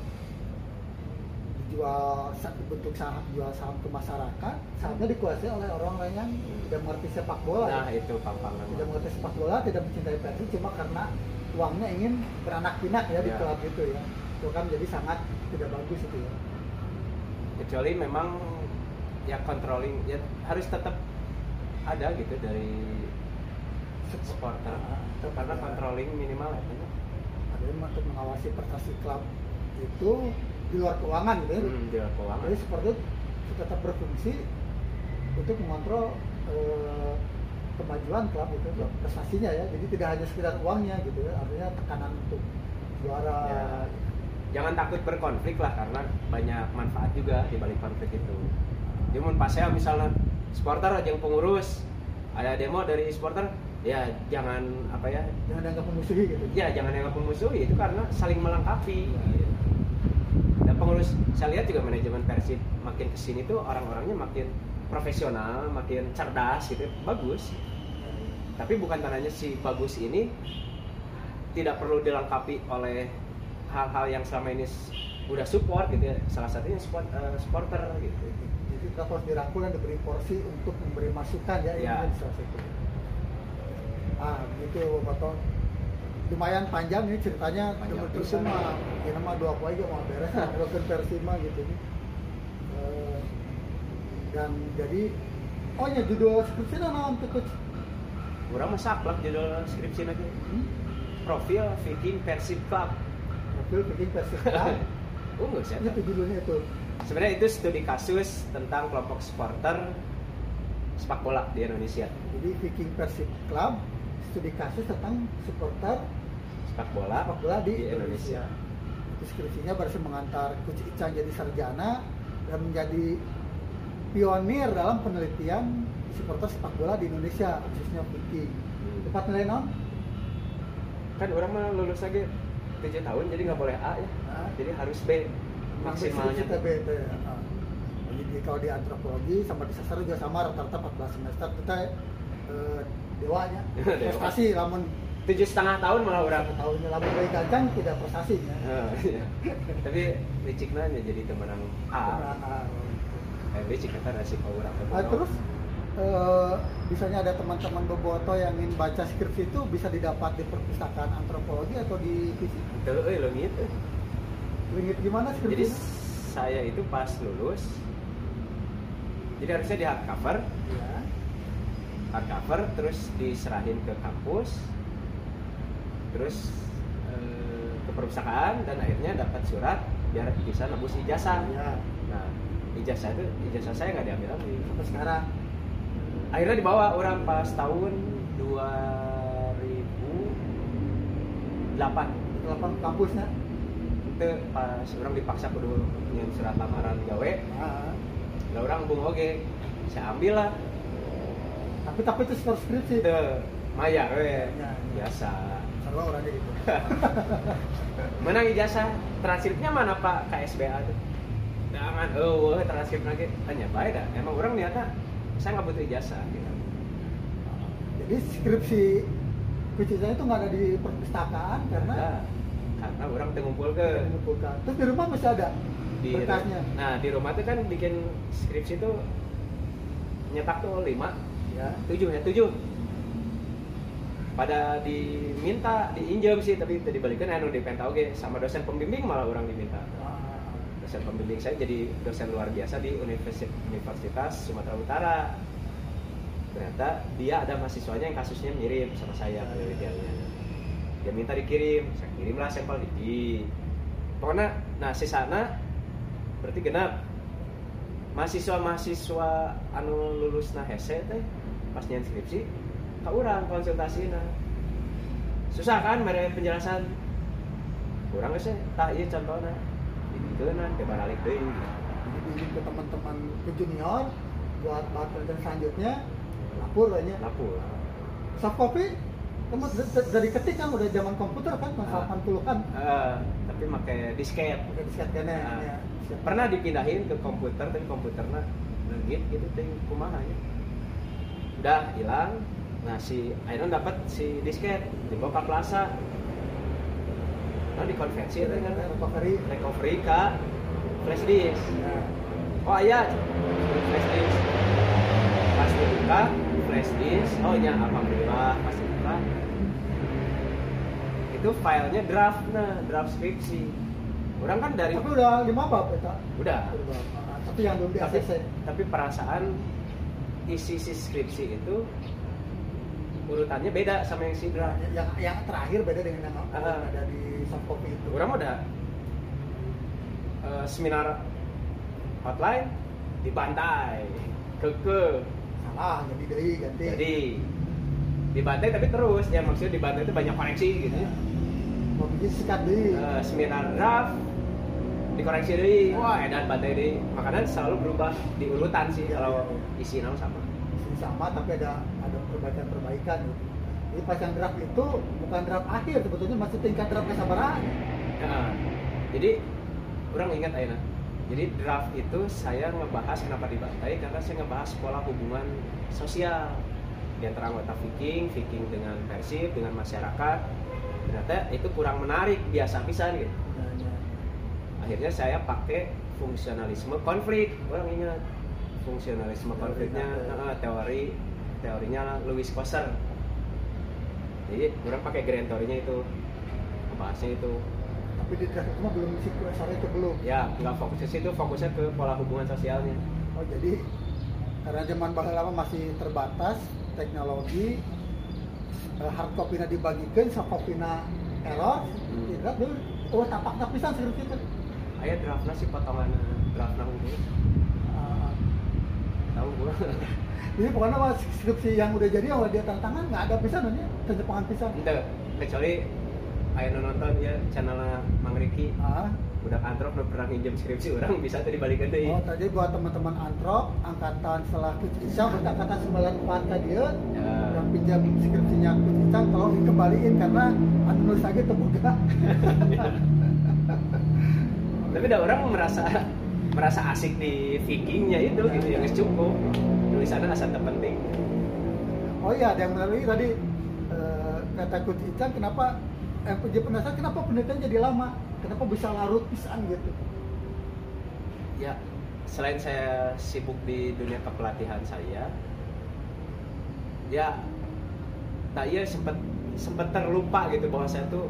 dijual sa- bentuk saham jual saham ke masyarakat sahamnya dikuasai oleh orang-orang yang tidak mengerti sepak bola nah ya itu tidak mengerti sepak bola, tidak mencintai Persib cuma karena uangnya ingin beranak pinak ya di Ya. klub itu ya. Itu kan jadi sangat tidak bagus itu ya. kecuali memang ya controlling ya harus tetap ada gitu dari supporter Ah, karena controlling minimal ya Ada yang untuk mengawasi prestasi klub itu di luar keuangan gitu ya. hmm, di luar keuangan Jadi seperti itu tetap berfungsi untuk mengontrol eh, kemajuan klub itu prestasinya ya. Jadi tidak hanya sekedar uangnya gitu ya. Artinya tekanan untuk juara Ya. Jangan takut berkonflik lah karena banyak manfaat juga di balik konflik itu. Mau pas saya misalnya supporter aja yang pengurus ada demo dari supporter ya jangan apa ya jangan dianggap memusuhi gitu. ya jangan yang memusuhi itu karena saling melengkapi. Dan pengurus saya lihat juga manajemen Persib makin ke sini tuh orang-orangnya makin profesional makin cerdas gitu bagus. Tapi bukan tandanya si bagus ini tidak perlu dilengkapi oleh hal-hal yang selama ini udah support gitu ya. Salah satunya support, eh, supporter gitu. Jadi kita harus dirangkul dan diberi porsi untuk memberi masukan ya ini Ya. menjadi salah satu. Ah gitu Bapak lumayan panjang ini ceritanya. Temen terus mah ya mah dua poin aja mau beres broken versi mah gitu nih Eh, dan jadi oh ya judul skripsi naon tuh coach. Orang mah saklek judul skripsi lagi. Hmm? profil Viking Persib Club profil bikin versi Club. unggul sih itu judulnya itu sebenarnya itu studi kasus tentang kelompok supporter sepak bola di Indonesia jadi Viking Persib Club studi kasus tentang supporter sepak bola sepak bola di, di Indonesia. Indonesia. Deskripsinya berhasil mengantar Coach Ican jadi sarjana dan menjadi pionir dalam penelitian supporter sepak bola di Indonesia khususnya Viking. Hmm. Tepat nilai non? kan orang mah lulus lagi 7 tahun jadi nggak boleh A ya. Nah, jadi harus B maksimalnya. kita beda. Nah, Jadi kalau di antropologi sama di sastra juga sama rata-rata 14 semester. Kita eh, dewanya. Dewa. prestasi lamun. Tujuh setengah tahun malah orang. tahunnya lamun dari gancang tidak prestasinya. Ah, iya. tapi licik nanya jadi temenang A. Nah, eh licik kata resiko orang. Ah, terus eh, misalnya ada teman-teman boboto yang ingin baca skripsi itu bisa didapat di perpustakaan antropologi atau di fisik. itu eh lo gitu Lingit gimana jadi skripsinya? saya itu pas lulus jadi harusnya di hardcover Ya. hardcover terus diserahin ke kampus terus eh, ke perpustakaan dan akhirnya dapat surat biar bisa nebus ijazah Ya. nah ijazah itu ijazah saya nggak diambil lagi Sampai sekarang. Akhirnya dibawa orang pas tahun 2008 Delapan. Kampusnya. itu pas orang dipaksa kudu nyen surat lamaran gawe. Lah orang bung oge saya ambil lah. Tapi tapi itu skor skripsi. itu maya we. Ya, ya. biasa. Seru orangnya gitu. menang ijazah. Transkripnya mana pak? KSBA tuh. Jangan. Oh transkrip lagi. Hanya baik dah emang orang niatnya saya nggak butuh ijazah gitu. Jadi skripsi kucingnya itu nggak ada di perpustakaan karena Nah, karena orang teu ngumpul ke mengumpulkan. Terus di rumah masih ada di berkasnya. nah di rumah tuh kan bikin skripsi tuh nyetak tuh lima Ya. tujuh ya tujuh pada diminta diinjam sih tapi tadi dibalikin anu di oge sama dosen pembimbing malah orang diminta dosen pembimbing saya jadi dosen luar biasa di Universitas, Sumatera Utara. Ternyata dia ada mahasiswanya yang kasusnya mirip sama saya penelitiannya. Dia minta dikirim saya kirimlah sampel di pokoknya nah sisana berarti genap. Mahasiswa-mahasiswa anu lulus nah hese teh pas skripsi ka urang konsultasina susah kan mere penjelasan? Kurang geus tah ieu contohna dibikeunnan ke balik deui Jadi bikin ke teman-teman ke junior buat bahan penelitian selanjutnya lapor lah nya. lapor Soft copy kamu dari ketik kan udah zaman komputer kan tahun Ah. 80-an. Eh, tapi pakai disket Udah disket kene Ah. ya. Pernah dipindahin ke komputer tapi komputernya legit gitu teh kumaha ya udah hilang nah si Iron dapat si disket dibawa ke plaza nah dikonversi itu kan? Recovery. recovery ke flash disk. Ya. oh iya. Flash disk. Pas dibuka flash disk. Oh iya. Alhamdulillah pas dibuka. Itu filenya draft. Nah draft skripsi. Orang kan dari Tapi udah lima bab ya, udah. Ah, Tapi yang belum di tapi, tapi perasaan isi si skripsi itu urutannya beda sama yang si draft Yang yang terakhir beda dengan yang yang ada di soft copy itu. orang udah eh, seminar hotline dibantai keke salah jadi dari ganti. jadi dibantai tapi terus. Ya maksudnya dibantai itu banyak koreksi gitu. Ya. Mau bikin sikat deui. Eh, seminar draft dikoreksi deh. Wah edan batai deh. Makanan selalu berubah di urutan sih Iya, kalau iya, iya. isi nama sama. Isi sama tapi ada ada perbaikan-perbaikan gitu. Jadi pas yang draft itu bukan draft akhir sebetulnya masih tingkat draft kesabaran. Ya, jadi orang ingat Aina jadi draft itu saya ngebahas kenapa di Bantai karena saya ngebahas pola hubungan sosial di antara anggota Viking, Viking dengan Persib, dengan masyarakat ternyata itu kurang menarik biasa pisan gitu Ya, ya. akhirnya saya pakai fungsionalisme konflik orang ingat fungsionalisme konfliknya teori teorinya Louis Koser jadi orang pakai grand teorinya itu. Ngebahasnya itu. Tapi di draft itu mah belum isi QSR itu belum. ya nggak fokus ke situ fokusnya ke pola hubungan sosialnya. Oh jadi karena zaman baheula lama masih terbatas teknologi hard copy dibagikan soft copy error Hmm. di draft dulu oh tapak tapisan skrip itu ayah draftnya sih potongan draft nang ini. Ah, tahu gua. Jadi pokoknya mah skripsi yang udah jadi awal dia tanda tangan nggak ada pisan aja terjepangan pisan. Ente, kecuali ayah nu nonton ya channelnya Mang Riki. Ah. Udah antrop udah pernah minjem skripsi orang bisa tuh dibalikin deh Oh tadi buat teman-teman antrop angkatan setelah Isang berarti angkatan 94 tadi ya Ya. yang pinjam skripsinya Isang tolong dikembaliin karena anu nulis lagi terbuka. Tapi ada orang merasa merasa asik di Vikingnya itu gitu yang cukup. Tulisannya asal terpenting. Oh iya ada yang menarik tadi eh, kata Coach Isang kenapa eh, jadi penasaran kenapa penelitian jadi lama? Kenapa bisa larut pisan gitu? Ya selain saya sibuk di dunia kepelatihan saya ya tak iya sempat sempat terlupa gitu bahwa saya tuh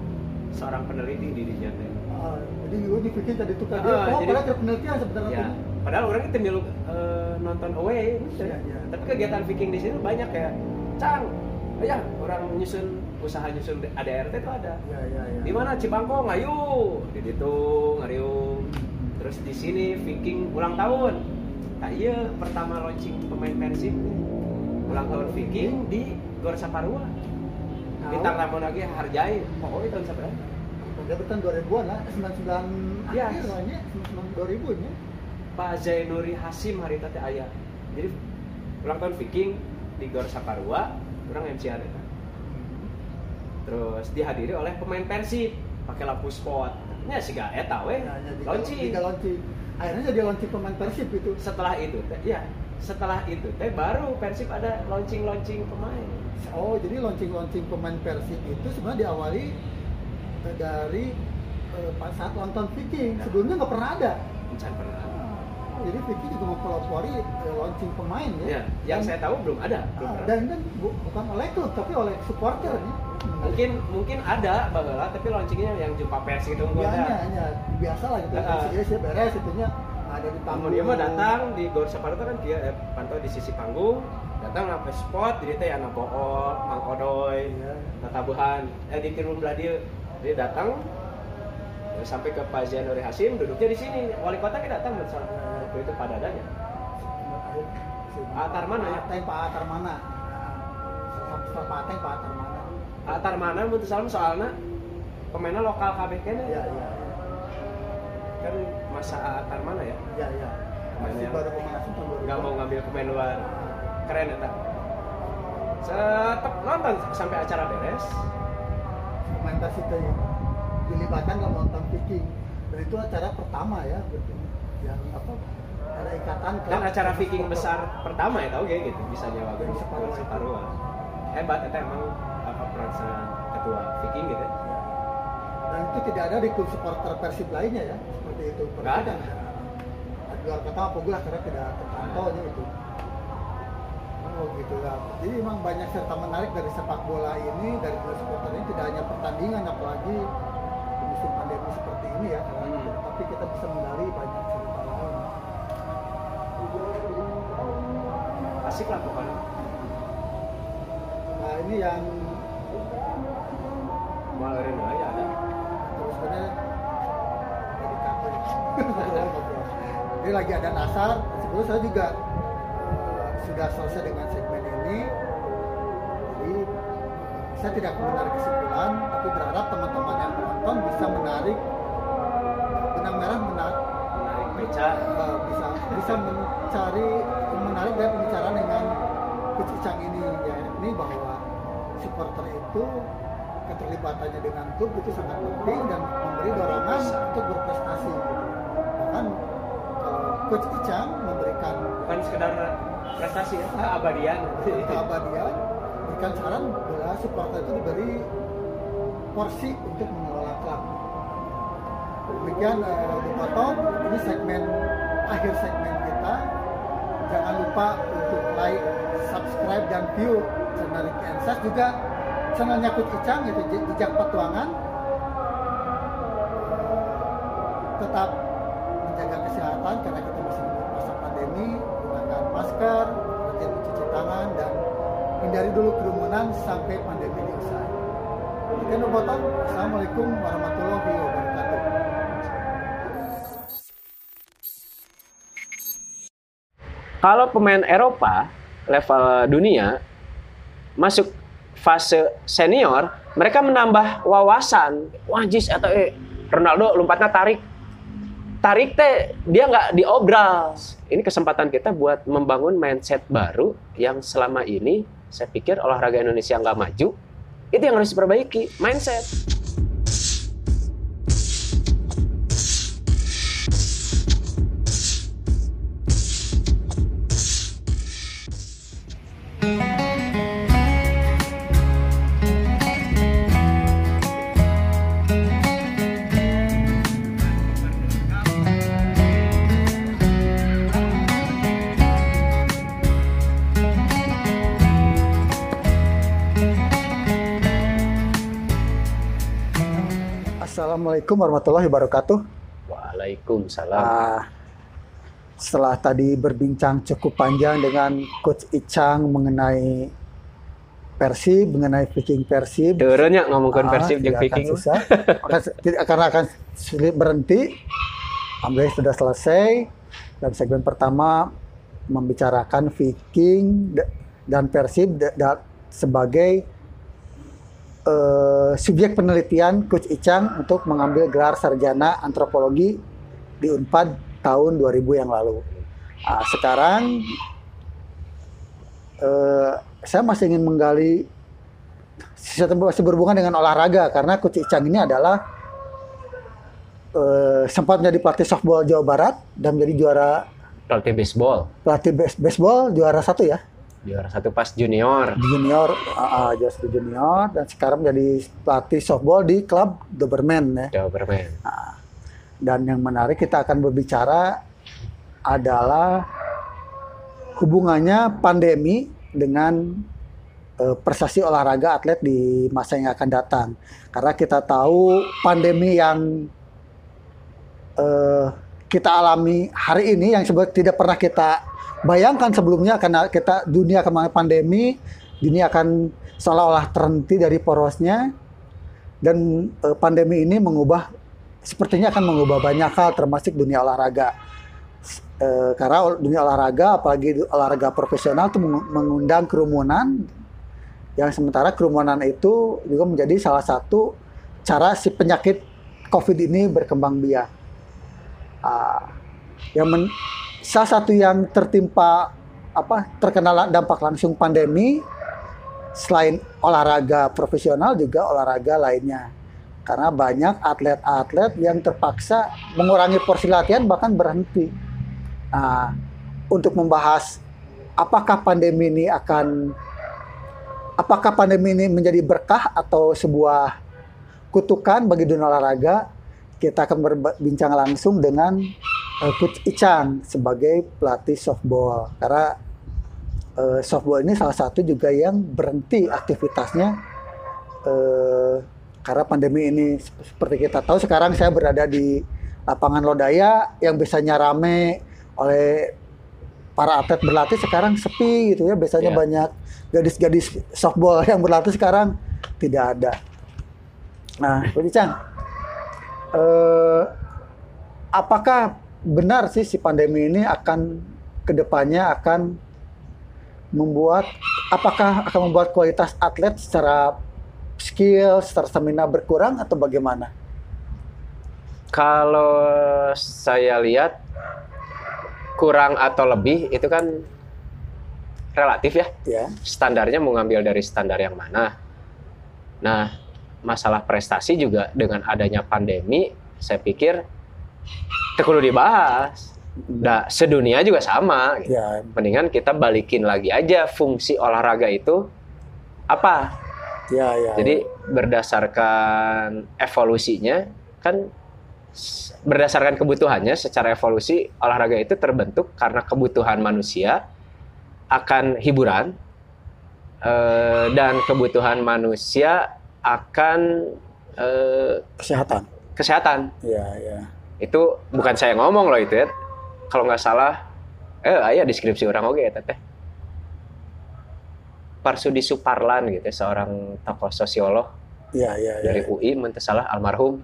seorang peneliti dirinya teh Ah, jadi gue dipikir tadi tukar Ah, dia oh jadi- padahal ke penelitian sebenarnya ya padahal orang itu milu eh, nonton away gitu Iya, ya. iya. tapi kegiatan Viking di sini banyak kayak cang oh ya orang nyusun usaha nyusun ADRT itu ada. Ya ya ya di mana? Cibangkong ayo. Di situ ngariung. Terus di sini Viking ulang tahun. Tak iya pertama launching pemain Persib. Ulang tahun Viking di Gor Saparua. Bintang tamu lagi harjai. Mau itu tahun seberapa Dia bertan 2000-an lah, 99 Iya. akhir lah nya, 99 2000 nya. Pak Zainuri Hasim hari tadi ayah jadi ulang tahun Viking di Gor Saparua orang MC ada terus dihadiri oleh pemain Persib pakai lampu spot nya sih gak eta we Ya, ya, launching launching. Akhirnya jadi launching pemain Persib itu. setelah itu ya setelah itu teh baru Persib ada launching launching pemain Oh, jadi launching-launching pemain Persib itu sebenarnya diawali dari eh, pas saat nonton Viking. Ya. Sebelumnya nggak pernah ada. Bukan pernah Oh, jadi Viking juga mempelopori eh, launching pemain ya. ya yang Dan- saya tahu belum ada belum Ah, dan kan bu- bukan oleh klub tapi oleh supporter ya. mungkin mungkin ada bahwa tapi launchingnya yang jumpa pers gitu enggak ya, ada hanya biasa lah gitu. Ah. Ya, sih beres itunya ada di panggung. dia mah datang di Gor Saparta kan dia eh, pantau di sisi panggung, datang sampai spot, jadi teh anak bool, mang odoy, Iya. tatabuhan, eh di tirum belah dia, dia datang terus sampai ke Pak Zainuri Hasim duduknya di sini, wali kota kan datang waktu itu pada adanya. Atar mana ya? Pak Atar mana? Pak Atar mana? Atar mana salam soalnya pemainnya lokal kabeh kene Iya kan masa Atar mana ya? iya iya. Masih baru pemain asing tahun 2000. Nggak mau ngambil pemain luar, keren ya tak? Tetap nonton sampai acara beres. Itu dilibatkan dalam nonton Viking. Dan itu acara pertama ya berarti. yang apa? Ada ikatan kan acara Viking besar pertama ya tau gak gitu bisa nyawa gue Dari Separua itu. Separua hebat itu emang apa peran ketua Viking gitu ya Ya. Dan itu tidak ada di klub supporter Persib lainnya ya, seperti itu. Nggak ada. Di luar kota apa gue karena tidak terpantau nya itu. Oh gitu ya. Jadi memang banyak serta menarik dari sepak bola ini, dari klub supporter ini tidak hanya pertandingan, apalagi di musim pandemi seperti ini ya. Hmm. tapi kita bisa menggali banyak cerita lain. asik lah pokoknya Nah ini yang ngalarin aja ada terus ngobrol. Ini lagi ada nasar. Sebelum saya juga sudah selesai dengan segmen ini. Jadi eh, saya tidak menarik kesimpulan, tapi berharap teman-teman yang menonton bisa menarik benang merah menarik Ica uh, bisa bisa mencari menarik dari pembicaraan dengan Coach Icang ini. Ya ini bahwa supporter itu keterlibatannya dengan klub itu sangat penting dan memberi dorongan untuk berprestasi. Bahkan Coach Icang memberikan bukan sekedar prestasi ya. Keabadian keabadian berikan saran bila supporter itu diberi porsi untuk mengelola klub. Demikian uh, dipotong ini segmen akhir segmen kita. Jangan lupa untuk like subscribe dan view channel Ricky Ensas juga channelnya Kut Icang itu jejak petualan tetap Demikian Bobotoh. Assalamualaikum warahmatullahi wabarakatuh. Kalau pemain Eropa level dunia masuk fase senior, mereka menambah wawasan. Wajis atau eh, Ronaldo lompatnya tarik. Tarik teh dia nggak diobral. Ini kesempatan kita buat membangun mindset baru yang selama ini saya pikir olahraga Indonesia nggak maju. Itu yang harus diperbaiki, mindset. Assalamualaikum warahmatullahi wabarakatuh. Waalaikumsalam. Ah, setelah tadi berbincang cukup panjang dengan Coach Icang mengenai Persib, mengenai Viking Persib. Turunnya ngomongin Ah, Persib jeung tidak akan Viking. susah. akan, tidak akan sulit berhenti. Alhamdulillah sudah selesai. Dan segmen pertama membicarakan Viking da- dan Persib sebagai eh, subjek penelitian Coach Icang untuk mengambil gelar sarjana antropologi di Unpad tahun 2000 yang lalu. Ah, sekarang eh, saya masih ingin menggali masih berhubungan dengan olahraga karena Coach Icang ini adalah eh, sempat menjadi pelatih softball Jawa Barat dan menjadi juara Pelatih baseball, pelatih base- baseball juara satu ya juara satu pas junior. junior ah, ah, juara satu junior dan sekarang menjadi pelatih softball di klub Doberman ya Jawa Bermain. dan yang menarik kita akan berbicara adalah hubungannya pandemi dengan eh, prestasi olahraga atlet di masa yang akan datang. Karena kita tahu pandemi yang eh, kita alami hari ini yang sebut tidak pernah kita bayangkan sebelumnya karena kita dunia kemarin pandemi, dunia akan seolah-olah terhenti dari porosnya dan eh, pandemi ini mengubah sepertinya akan mengubah banyak hal termasuk dunia olahraga. Eh, karena dunia olahraga apalagi olahraga profesional itu mengu- mengundang kerumunan yang sementara kerumunan itu juga menjadi salah satu cara si penyakit COVID ini berkembang biak. Ah, yang men- salah satu yang tertimpa apa terkena la- dampak langsung pandemi selain olahraga profesional juga olahraga lainnya karena banyak atlet-atlet yang terpaksa mengurangi porsi latihan bahkan berhenti. Nah, untuk membahas apakah pandemi ini akan apakah pandemi ini menjadi berkah atau sebuah kutukan bagi dunia olahraga, kita akan berbincang langsung dengan eh, Coach Icang sebagai pelatih softball karena eh, softball ini salah satu juga yang berhenti aktivitasnya eh, karena pandemi ini sep- seperti kita tahu sekarang saya berada di lapangan Lodaya yang biasanya rame oleh para atlet berlatih sekarang sepi gitu ya biasanya Iya. banyak gadis-gadis softball yang berlatih sekarang tidak ada. Nah, Coach Icang, eh, apakah benar sih si pandemi ini akan ke depannya akan membuat apakah akan membuat kualitas atlet secara skill, secara stamina berkurang atau bagaimana? Kalau saya lihat kurang atau lebih itu kan relatif ya. Ya. Standarnya mau ngambil dari standar yang mana. Nah, masalah prestasi juga dengan adanya pandemi, saya pikir perlu dibahas. Nah, sedunia juga sama. gitu. Ya, Mendingan kita balikin lagi aja fungsi olahraga itu apa. ya, ya. Jadi berdasarkan evolusinya kan berdasarkan kebutuhannya secara evolusi olahraga itu terbentuk karena kebutuhan manusia akan hiburan eh, dan kebutuhan manusia akan eh, kesehatan. kesehatan. Ya, ya. Itu bukan saya ngomong loh itu ya. Kalau nggak salah, eh ayah deskripsi orang oke ya teteh. Parsudi Suparlan gitu, seorang tokoh sosiolog Ya, ya, ya. dari UI salah almarhum.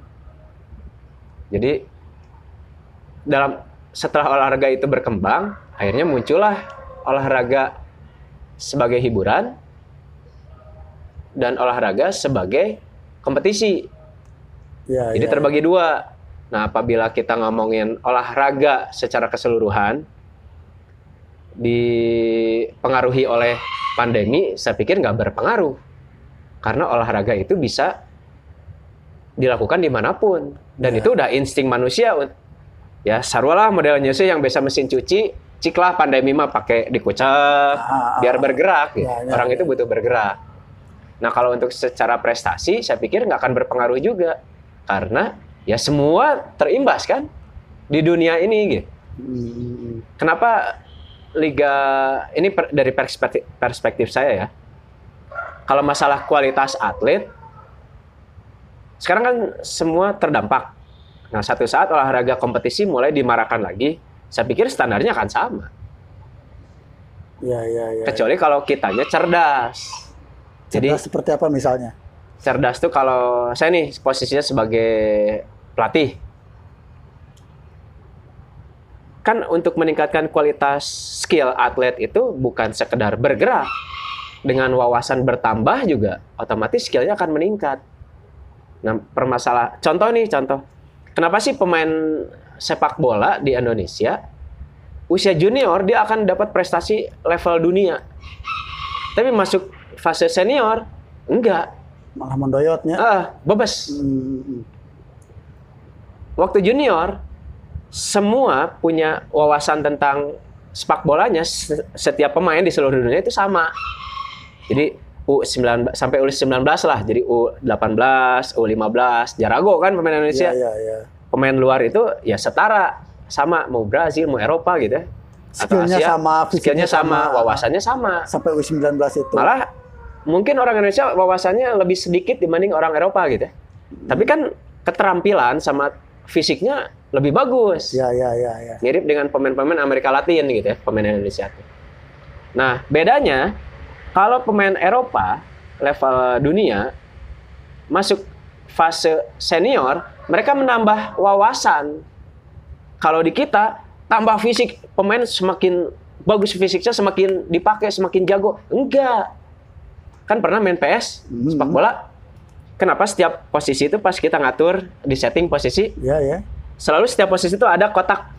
Jadi dalam setelah olahraga itu berkembang, akhirnya muncullah olahraga sebagai hiburan dan olahraga sebagai kompetisi. Ya, Jadi ya. terbagi dua. Nah, apabila kita ngomongin olahraga secara keseluruhan dipengaruhi oleh pandemi, saya pikir nggak berpengaruh. Karena olahraga itu bisa dilakukan di mana pun. Dan Ya. itu udah insting manusia. Ya, sarwalah modelnya sih yang bisa mesin cuci, ciklah pandemi mah pakai dikucek, Ah, ah, biar ah. bergerak. gitu. Ya, ya, Orang ya. itu butuh bergerak. Nah, kalau untuk secara prestasi, saya pikir nggak akan berpengaruh juga. Karena ya semua terimbas kan di dunia ini gitu. Hmm, Kenapa liga ini per- dari perspektif, perspektif saya ya. Kalau masalah kualitas atlet sekarang kan semua terdampak. Nah, satu saat olahraga kompetisi mulai dimarahkan lagi, saya pikir standarnya akan sama. Ya, ya, ya. Kecuali kalau kitanya cerdas. Jadi Cerdas seperti apa misalnya? cerdas tuh kalau saya nih posisinya sebagai pelatih. Kan untuk meningkatkan kualitas skill atlet itu bukan sekedar bergerak. Dengan wawasan bertambah juga otomatis skillnya akan meningkat. Nah permasalah contoh nih contoh. Kenapa sih pemain sepak bola di Indonesia usia junior dia akan dapat prestasi level dunia? Tapi masuk fase senior enggak. Malah mendoyotnya. ah bebas. Hmm, hmm. Waktu junior semua punya wawasan tentang sepak bolanya se- setiap pemain di seluruh dunia itu sama. Jadi U19 sampai U19 lah. Jadi U18, U15, Jarago kan pemain Indonesia. Ya, ya, ya. Pemain luar itu ya setara sama mau Brazil, mau Eropa gitu ya. Skillnya sama, fisiknya skillnya sama, sama. wawasannya sama. Sampai U19 itu. Malah mungkin orang Indonesia wawasannya lebih sedikit dibanding orang Eropa gitu ya. Tapi kan keterampilan sama fisiknya lebih bagus. Ya, ya, ya, ya. Mirip dengan pemain-pemain Amerika Latin gitu ya, pemain Indonesia. Nah, bedanya kalau pemain Eropa level dunia masuk fase senior, mereka menambah wawasan. Kalau di kita tambah fisik, pemain semakin bagus fisiknya semakin dipakai semakin jago. Enggak. Kan pernah main PS, Hmm. sepak bola. Kenapa setiap posisi itu pas kita ngatur di setting posisi Ya, ya. selalu setiap posisi itu ada kotak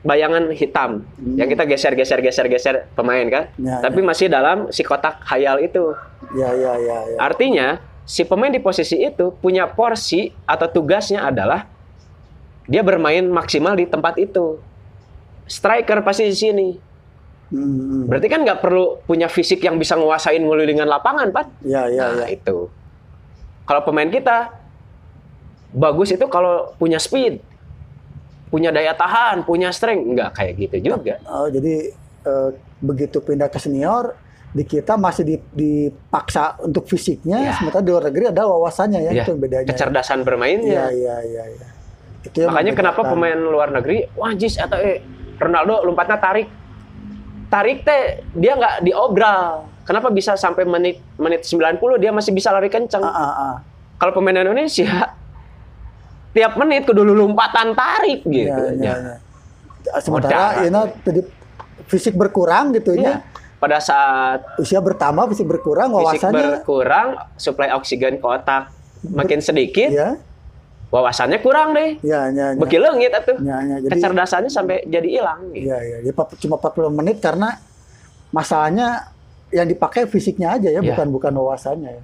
bayangan hitam Hmm. yang kita geser geser geser geser pemain kan Ya, tapi masih dalam si kotak khayal itu Ya, ya, ya, ya. artinya si pemain di posisi itu punya porsi atau tugasnya adalah dia bermain maksimal di tempat itu striker pasti di sini Hmm, hmm. berarti kan nggak perlu punya fisik yang bisa nguasain ngelilingan lapangan pan Ya, ya, nah ya. itu kalau pemain kita bagus itu kalau punya speed punya daya tahan punya strength nggak kayak gitu juga Oh, jadi eh, begitu pindah ke senior di kita masih di- dipaksa untuk fisiknya, Ya. sementara di luar negeri ada wawasannya ya, Ya, itu yang bedanya. kecerdasan Iya, bermainnya iya, iya, iya. Itu yang makanya kenapa pemain luar negeri wah jis atau eh Ronaldo lompatnya tarik tarik teh dia nggak diobral kenapa bisa sampai menit menit 90 dia masih bisa lari kencang Ah, ah, ah. kalau pemain Indonesia tiap menit kudu lompatan tarik gitu Iya, iya, Ya. iya. Sementara Modal. ini tadi fisik berkurang gitu Iya. ya. pada saat Usia bertambah, fisik berkurang, fisik wawasannya berkurang suplai oksigen ke otak makin sedikit ya. wawasannya kurang deh. Ya, ya, ya. Beki leungit atuh. Ya, ya. Jadi, Kecerdasannya sampai jadi hilang. Gitu. Iya, iya. Dia pap- cuma 40 menit karena masalahnya yang dipakai fisiknya aja ya, Iya. bukan bukan wawasannya ya.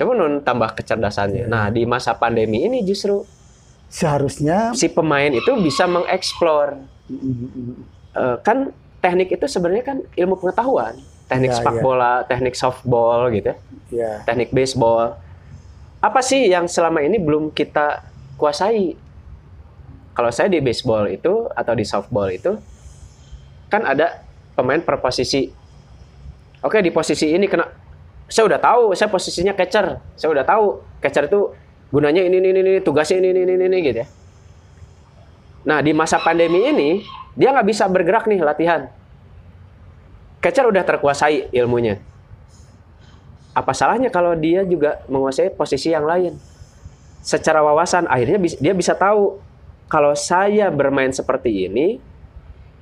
Coba nun tambah kecerdasannya. Iya. Nah di masa pandemi ini justru Seharusnya si pemain itu bisa mengeksplor Eh, kan teknik itu sebenarnya kan ilmu pengetahuan. Teknik Iya, sepak iya. bola, teknik softball gitu, ya, ya, teknik baseball. Apa sih yang selama ini belum kita kuasai? Kalau saya di baseball itu atau di softball itu kan ada pemain per posisi. Oke di posisi ini kena, saya udah tahu, saya posisinya catcher, saya udah tahu catcher itu gunanya ini ini ini, tugasnya ini ini ini, ini gitu ya. Nah di masa pandemi ini dia nggak bisa bergerak nih latihan. Catcher udah terkuasai ilmunya. Apa salahnya kalau dia juga menguasai posisi yang lain? Secara wawasan akhirnya dia bisa tahu kalau saya bermain seperti ini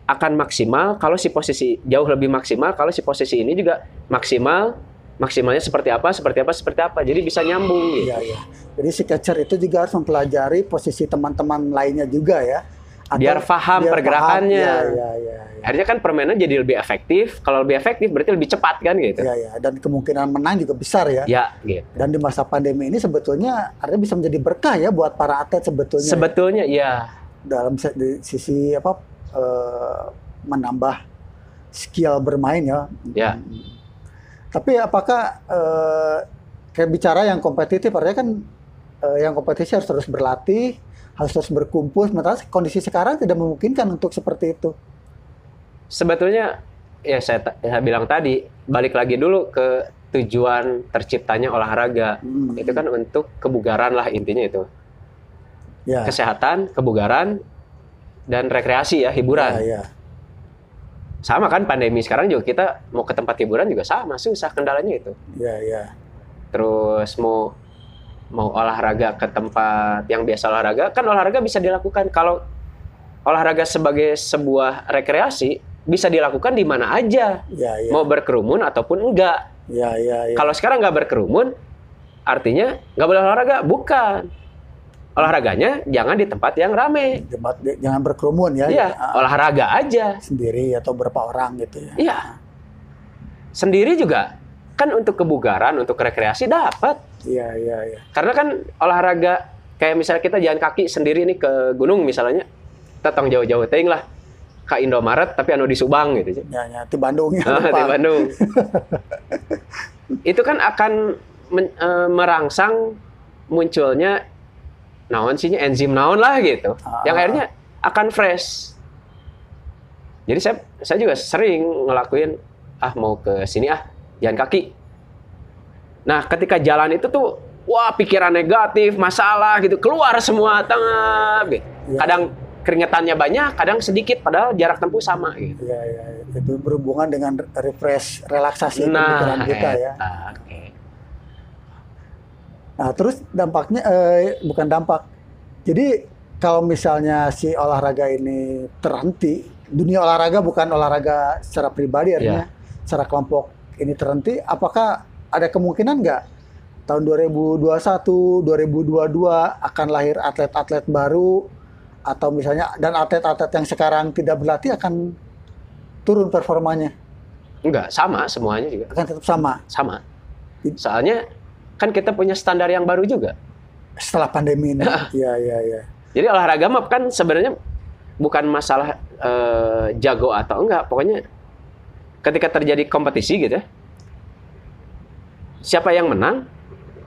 akan maksimal kalau si posisi jauh lebih maksimal kalau si posisi ini juga maksimal maksimalnya seperti apa seperti apa seperti apa jadi bisa nyambung gitu. Iya, iya. Jadi si catcher itu juga harus mempelajari posisi teman-teman lainnya juga ya. Atau Biar paham pergerakannya. Iya, iya, iya. iya. Akhirnya kan permainan jadi lebih efektif. Kalau lebih efektif berarti lebih cepat kan gitu. Iya, iya. Dan kemungkinan menang juga besar ya. Ya, gitu. Dan di masa pandemi ini sebetulnya artinya bisa menjadi berkah ya buat para atlet sebetulnya. ya. Sebetulnya ya. dalam se- di sisi apa eh, menambah skill bermain ya. Ya. Tapi apakah eh, kayak bicara yang kompetitif artinya kan eh, yang kompetisi harus terus berlatih, harus terus berkumpul. Sementara kondisi sekarang tidak memungkinkan untuk seperti itu. Sebetulnya ya saya, saya bilang tadi balik lagi dulu ke tujuan terciptanya olahraga. Hmm. Itu kan untuk kebugaran lah intinya itu. Ya. Kesehatan, kebugaran dan rekreasi ya, hiburan. Ya, ya. Sama kan pandemi sekarang juga kita mau ke tempat hiburan juga sama, susah kendalanya itu. Ya, ya. terus mau mau olahraga ke tempat yang biasa olahraga kan olahraga bisa dilakukan kalau olahraga sebagai sebuah rekreasi bisa dilakukan di mana aja Ya, ya. mau berkerumun ataupun enggak Ya, ya, ya. kalau sekarang nggak berkerumun artinya nggak boleh olahraga bukan olahraganya jangan di tempat yang rame Debat- Jangan berkerumun ya. iya Ah, olahraga aja Sendiri atau berapa orang gitu ya. iya sendiri juga kan untuk kebugaran untuk rekreasi dapat Iya, iya, iya. Karena kan olahraga kayak misalnya kita jalan kaki sendiri nih ke gunung misalnya, kita tong jauh-jauh ting lah ke Indomaret tapi anu di Subang gitu. Ya, ya. Di Bandung ya. Ah, di. Bandung. Itu kan akan men- eh, merangsang munculnya naon sih enzim naon lah gitu. Ah. Yang akhirnya akan fresh. Jadi saya saya juga sering ngelakuin ah mau ke sini ah jalan kaki. Nah, ketika jalan itu tuh wah pikiran negatif, masalah gitu keluar semua tengah gitu. Ya. Kadang keringetannya banyak, kadang sedikit padahal jarak tempuh sama gitu. Iya, iya. Itu berhubungan dengan refresh, relaksasi Nah, pemikiran kita ya. oke. Nah, terus dampaknya eh, bukan dampak. Jadi kalau misalnya si olahraga ini terhenti, dunia olahraga bukan olahraga secara pribadi artinya, secara kelompok ini terhenti, apakah ada kemungkinan nggak tahun 2021, 2022 akan lahir atlet-atlet baru atau misalnya dan atlet-atlet yang sekarang tidak berlatih akan turun performanya, Enggak, sama semuanya juga. akan tetap sama Sama. Soalnya kan kita punya standar yang baru juga. setelah pandemi ini. Iya, iya, iya. Jadi olahraga mah kan sebenarnya bukan masalah eh, jago atau enggak, pokoknya ketika terjadi kompetisi gitu ya. Siapa yang menang?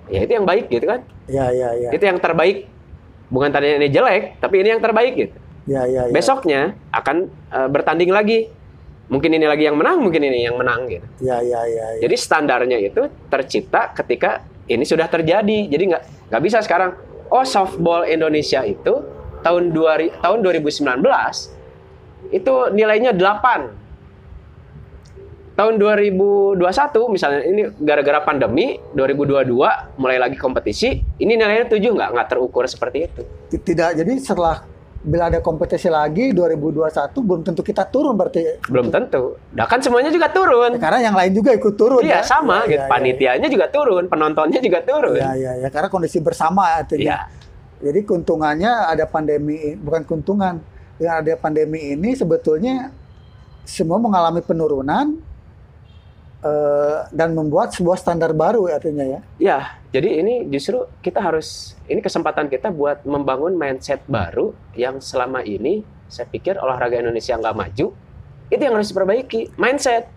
Ya itu yang baik gitu kan. Iya, iya, iya. Itu yang terbaik. Bukan tadinya ini jelek, tapi ini yang terbaik gitu. Iya, iya, iya. Besoknya akan eh, bertanding lagi. Mungkin ini lagi yang menang, mungkin ini yang menang gitu. Iya, iya, iya. iya. Jadi standarnya itu tercipta ketika ini sudah terjadi. Jadi nggak nggak bisa sekarang. Oh softball Indonesia itu tahun 2, tahun 2019 itu nilainya 8. Tahun 2021 misalnya ini gara-gara pandemi 2022 mulai lagi kompetisi ini nilainya 7 nggak nggak terukur seperti itu. Tidak, jadi setelah bila ada kompetisi lagi 2021 belum tentu kita turun berarti. Belum tentu. Nah kan semuanya juga turun. Karena yang lain juga ikut turun. Iya ya. sama Iya, gitu. iya, Panitianya juga turun, penontonnya juga turun. Iya, iya, iya. Karena kondisi bersama artinya. Iya. Jadi keuntungannya ada pandemi, bukan keuntungan. Dengan ada pandemi ini sebetulnya semua mengalami penurunan eh, dan membuat sebuah standar baru artinya ya. Ya, jadi ini justru kita harus ini kesempatan kita buat membangun mindset baru yang selama ini saya pikir olahraga Indonesia nggak maju. Itu yang harus diperbaiki, mindset.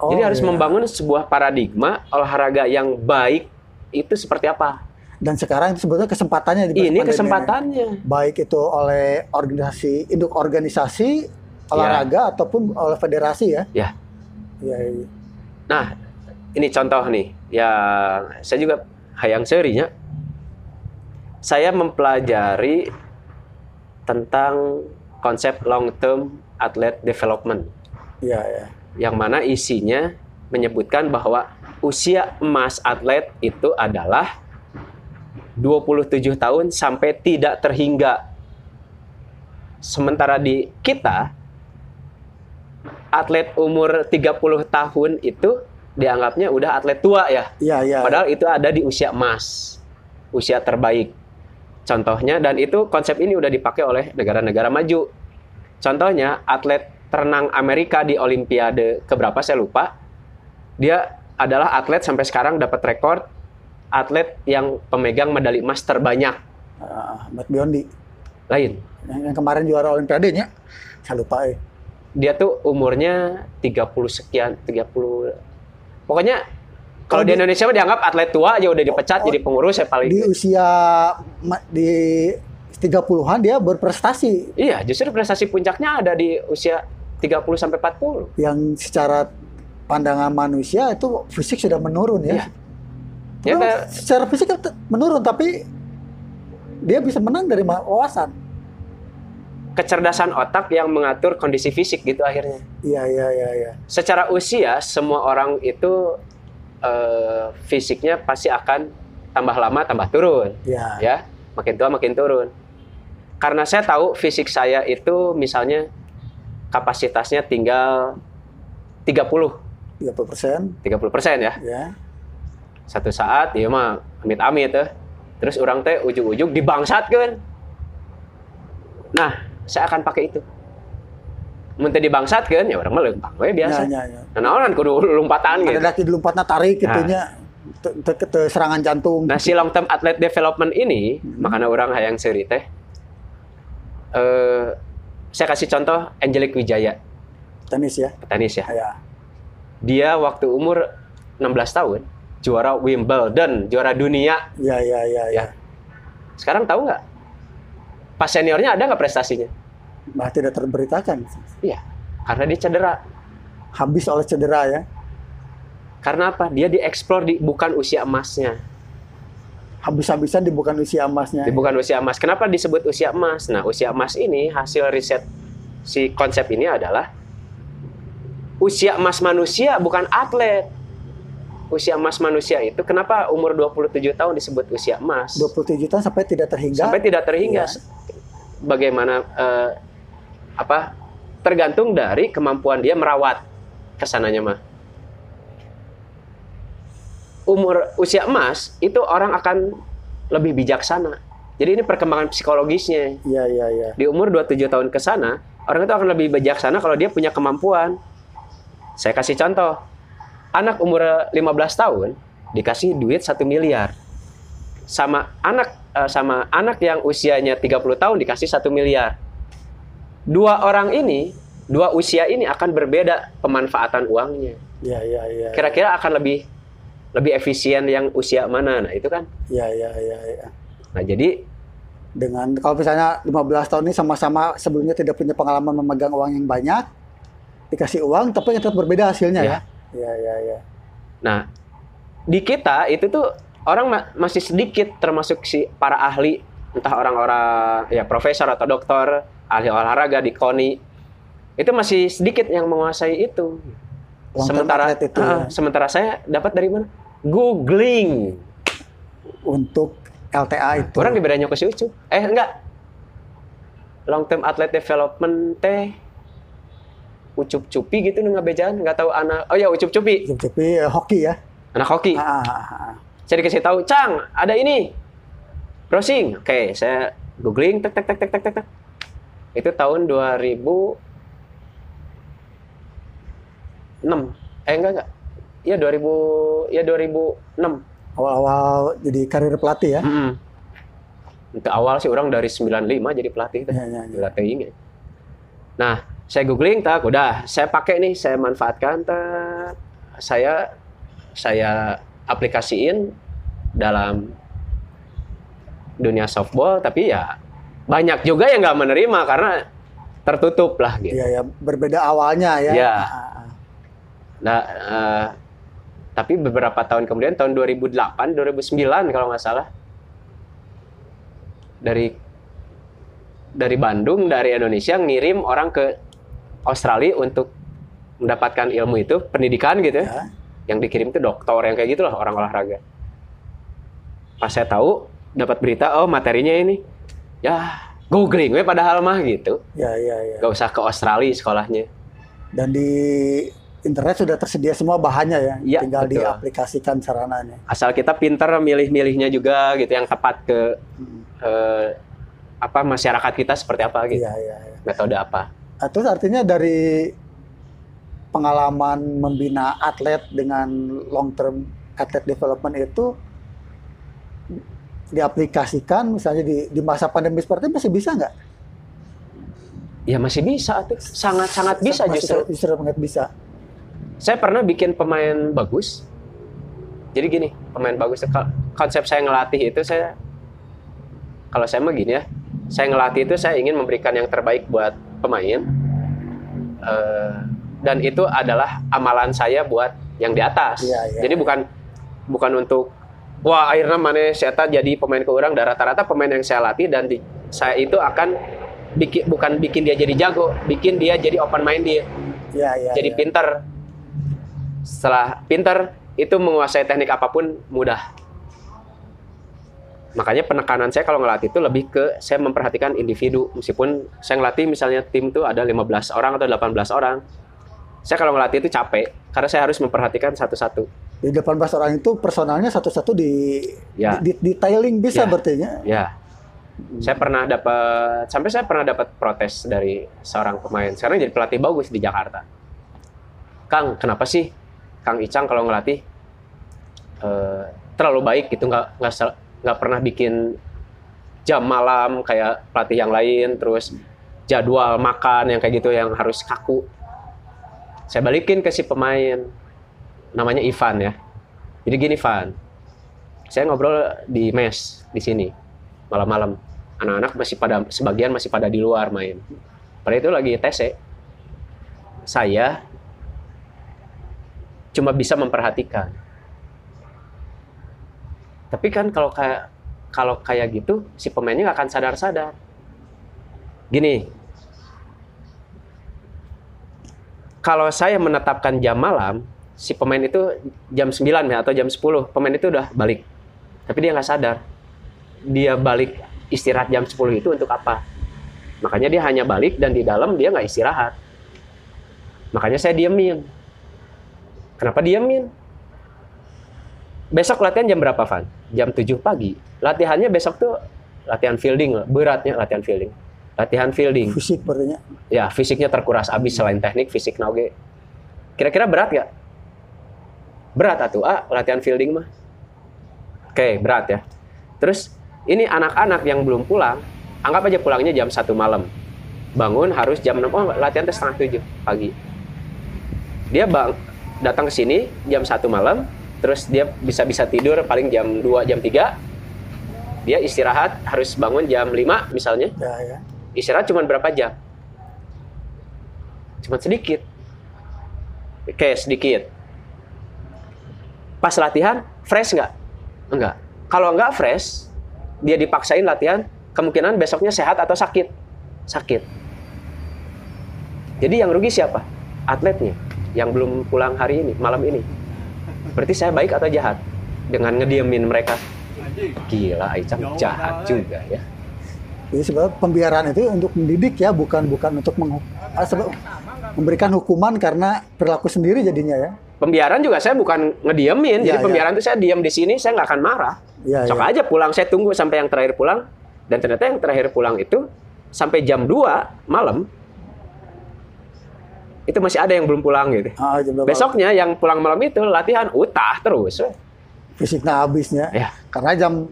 Oh, jadi harus iya. membangun sebuah paradigma olahraga yang baik itu seperti apa. Dan sekarang itu sebetulnya kesempatannya di Ini kesempatannya. Baik itu oleh organisasi, induk organisasi olahraga ataupun oleh federasi ya. Ya. Ya, iya. Nah, ini contoh nih. Ya, saya juga hayang serinya. Saya mempelajari tentang konsep long term athlete development Iya, ya. yang mana isinya menyebutkan bahwa usia emas atlet itu adalah 27 tahun sampai tidak terhingga. Sementara di kita atlet umur 30 tahun itu dianggapnya udah atlet tua ya. Iya, iya. Padahal itu ada di usia emas, usia terbaik. Contohnya dan itu konsep ini udah dipakai oleh negara-negara maju. Contohnya atlet renang Amerika di Olimpiade keberapa saya lupa. Dia adalah atlet sampai sekarang dapat rekor atlet yang pemegang medali emas terbanyak Ah, Ahmad Biondi lain. yang, yang kemarin juara olimpiade nya. Saya lupa eh. Dia tuh umurnya 30 sekian, 30. Pokoknya kalau Oh, di di- Indonesia mah dianggap atlet tua aja udah dipecat Oh, jadi pengurus ya paling. Di usia di 30-an dia berprestasi Iya, justru prestasi puncaknya ada di usia 30 sampai 40. yang secara pandangan manusia itu fisik sudah menurun ya. Iya. Ya, secara fisik kan menurun tapi dia bisa menang dari wawasan. Kecerdasan otak yang mengatur kondisi fisik gitu akhirnya. Iya iya iya iya. Secara usia semua orang itu eh, fisiknya pasti akan tambah lama tambah turun, Iya. ya. Makin tua makin turun. Karena saya tahu fisik saya itu misalnya kapasitasnya tinggal 30, 30% 30 persen ya. ya. Satu saat ya mah amit-amit ya. Terus orang teh ujuk-ujuk dibangsatkeun. Nah, saya akan pakai itu. Mun teh dibangsatkeun ya orang mah leumpang we biasa. Ya, ya, ya. Nah, naon kudu lompatan gitu. Ada lagi di lompatnya tarik gitunya. Te- te- te- serangan jantung. Nah, si long term athlete development ini, Hmm. makanya orang hayang seuri teh. Eh, saya kasih contoh Angelic Wijaya, tenis ya. petenis ya. Ya. Dia waktu umur 16 tahun juara Wimbledon, juara dunia. Ya ya ya ya. Ya. Sekarang tahu nggak? Pas seniornya ada nggak prestasinya? Bah tidak terberitakan. Iya, karena dia cedera. Habis oleh cedera ya. Karena apa? Dia dieksplor di bukan usia emasnya. Habis-habisan di bukan usia emasnya. Di bukan usia emas. Kenapa disebut usia emas? Nah, usia emas ini hasil riset si konsep ini adalah usia emas manusia bukan atlet. Usia emas manusia itu kenapa umur 27 tahun disebut usia emas? 27 juta sampai tidak terhingga. Sampai tidak terhingga. Iya. Bagaimana eh, apa? Tergantung dari kemampuan dia merawat ke sananya mah. Umur usia emas itu orang akan lebih bijaksana. Jadi ini perkembangan psikologisnya. Iya iya iya. Di umur 27 tahun ke sana, orang itu akan lebih bijaksana kalau dia punya kemampuan. Saya kasih contoh. Anak umur 15 tahun dikasih duit 1 miliar. Sama anak eh, sama anak yang usianya 30 tahun dikasih 1 miliar. Dua orang ini, dua usia ini akan berbeda pemanfaatan uangnya. Iya iya iya. Kira-kira akan lebih lebih efisien yang usia mana? Nah, itu kan. Iya iya iya iya. Nah, jadi Dengan kalau misalnya 15 tahun ini sama-sama sebelumnya tidak punya pengalaman memegang uang yang banyak, dikasih uang tapi tetap berbeda hasilnya ya. Iya iya iya. Nah, di kita itu tuh orang ma- masih sedikit termasuk si para ahli, entah orang-orang ya profesor atau dokter, ahli olahraga di KONI. Itu masih sedikit yang menguasai itu. Long sementara itu ah, ya. sementara saya dapat dari mana? Googling. Untuk LTA itu. Orang dibedanya ke si Ucup. Eh, enggak. Long term athlete development teh ucup cupi gitu nu ngabejaan nggak tahu anak oh ya ucup cupi tapi eh, hoki ya. anak hoki Ah, ah, ah, ah. saya dikasih tahu Cang ada ini browsing oke saya googling tek tek tek tek tek tek. Itu tahun 2006 eh enggak enggak ya 2000 ya 2006 Awal-awal jadi karir pelatih ya. Mm-mm. Itu awal sih orang dari 95 jadi pelatih teh. Iya, iya, iya. Pelatih ini. Nah, saya googling tak, udah saya pakai nih, saya manfaatkan tak, saya saya aplikasiin dalam dunia softball, tapi ya banyak juga yang nggak menerima karena tertutup lah gitu. Iya ya, berbeda awalnya ya. Iya. Ah, Nah, eh, tapi beberapa tahun kemudian tahun 2008 2009 kalau nggak salah dari dari Bandung dari Indonesia ngirim orang ke Australia untuk mendapatkan ilmu itu pendidikan gitu ya. Ya. yang dikirim itu dokter yang kayak gitu lah orang olahraga pas saya tahu dapat berita oh materinya ini ya googling we padahal mah gitu Ya, ya, ya. gak usah ke Australia sekolahnya Dan di internet sudah tersedia semua bahannya ya. Iya, Tinggal betul. diaplikasikan sarananya. asal kita pinter milih-milihnya juga gitu yang tepat ke Hmm. eh, apa masyarakat kita seperti apa gitu Iya, iya, iya. metode apa Nah, terus artinya dari pengalaman membina atlet dengan long term atlet development itu diaplikasikan misalnya di, di masa pandemi seperti ini masih bisa nggak? ya masih bisa. Tuh sangat sangat bisa Masih justru. justru banget bisa. saya pernah bikin pemain bagus. Jadi gini pemain bagus. Ko- konsep saya ngelatih itu saya kalau saya mah gini ya. Saya ngelatih itu saya ingin memberikan yang terbaik buat pemain. Eh, dan itu adalah amalan saya buat yang di atas. Iya, iya, jadi iya. bukan bukan untuk wah akhirnya mana saya jadi pemain ke orang dan rata-rata pemain yang saya latih dan di- saya itu akan bikin bukan bikin dia jadi jago bikin dia jadi open minded Iya, iya. jadi iya. pinter setelah pinter itu menguasai teknik apa pun mudah makanya penekanan saya kalau ngelatih itu lebih ke saya memperhatikan individu meskipun saya ngelatih misalnya tim itu ada 15 orang atau 18 orang saya kalau ngelatih itu capek karena saya harus memperhatikan satu-satu. Di 18 orang itu personalnya satu-satu di, Ya. di, di- detailing bisa Ya. berarti ya. ya saya pernah dapat sampai saya pernah dapat protes dari seorang pemain. Sekarang jadi pelatih bagus di Jakarta. Kang kenapa sih? Kang Icang kalau ngelatih eh, terlalu baik gitu. Nggak nggak nggak pernah bikin jam malam kayak pelatih yang lain terus jadwal makan yang kayak gitu yang harus kaku saya balikin ke si pemain. Namanya Ivan ya. Jadi gini Ivan saya ngobrol di mes di sini malam-malam. Anak-anak masih pada sebagian masih pada di luar main. Pada itu lagi TC saya cuma bisa memperhatikan. Tapi kan kalau kayak kalau kayak gitu si pemainnya nggak akan sadar-sadar. Gini kalau saya menetapkan jam malam si pemain itu jam 9 ya atau jam 10 pemain itu udah balik. Tapi dia nggak sadar dia balik istirahat jam 10 itu untuk apa? Makanya dia hanya balik dan di dalam dia nggak istirahat. Makanya saya diemin. Kenapa diemin? Besok latihan jam berapa Van? jam 7 pagi. Latihannya besok tuh latihan fielding beratnya latihan fielding latihan fielding. Fisik berarti ya? Fisiknya terkuras. Habis selain teknik fisik nauge kira-kira berat gak? berat atuh ah latihan fielding mah. Oke berat ya. Terus ini anak-anak yang belum pulang anggap aja pulangnya jam satu malam. Bangun harus jam 6 oh latihan teh setengah tujuh pagi. Dia bang datang ke sini jam satu malam terus dia bisa bisa tidur paling jam 2 jam 3 dia istirahat harus bangun jam 5 misalnya. Ya ya. Istirahat cuma berapa jam? Cuma sedikit. Oke, sedikit. Pas latihan, fresh nggak? Enggak. Kalau nggak fresh, dia dipaksain latihan, kemungkinan besoknya sehat atau sakit. Sakit. Jadi yang rugi siapa? Atletnya. Yang belum pulang hari ini, malam ini. Berarti saya baik atau jahat? Dengan ngediemin mereka. Gila, Aicang jahat juga ya. Jadi sebenarnya pembiaran itu untuk mendidik ya, bukan bukan untuk menghu- ah, memberikan hukuman karena perilaku sendiri jadinya ya. pembiaran juga saya bukan ngediemin. Ya, Jadi ya. pembiaran itu saya diam di sini, saya nggak akan marah. Iya, Sok iya. aja pulang, saya tunggu sampai yang terakhir pulang. Dan ternyata yang terakhir pulang itu sampai jam 2 malam itu masih ada yang belum pulang gitu. Ah? Besoknya yang pulang malam itu latihan utah terus. fisiknya habisnya. Ya. Karena jam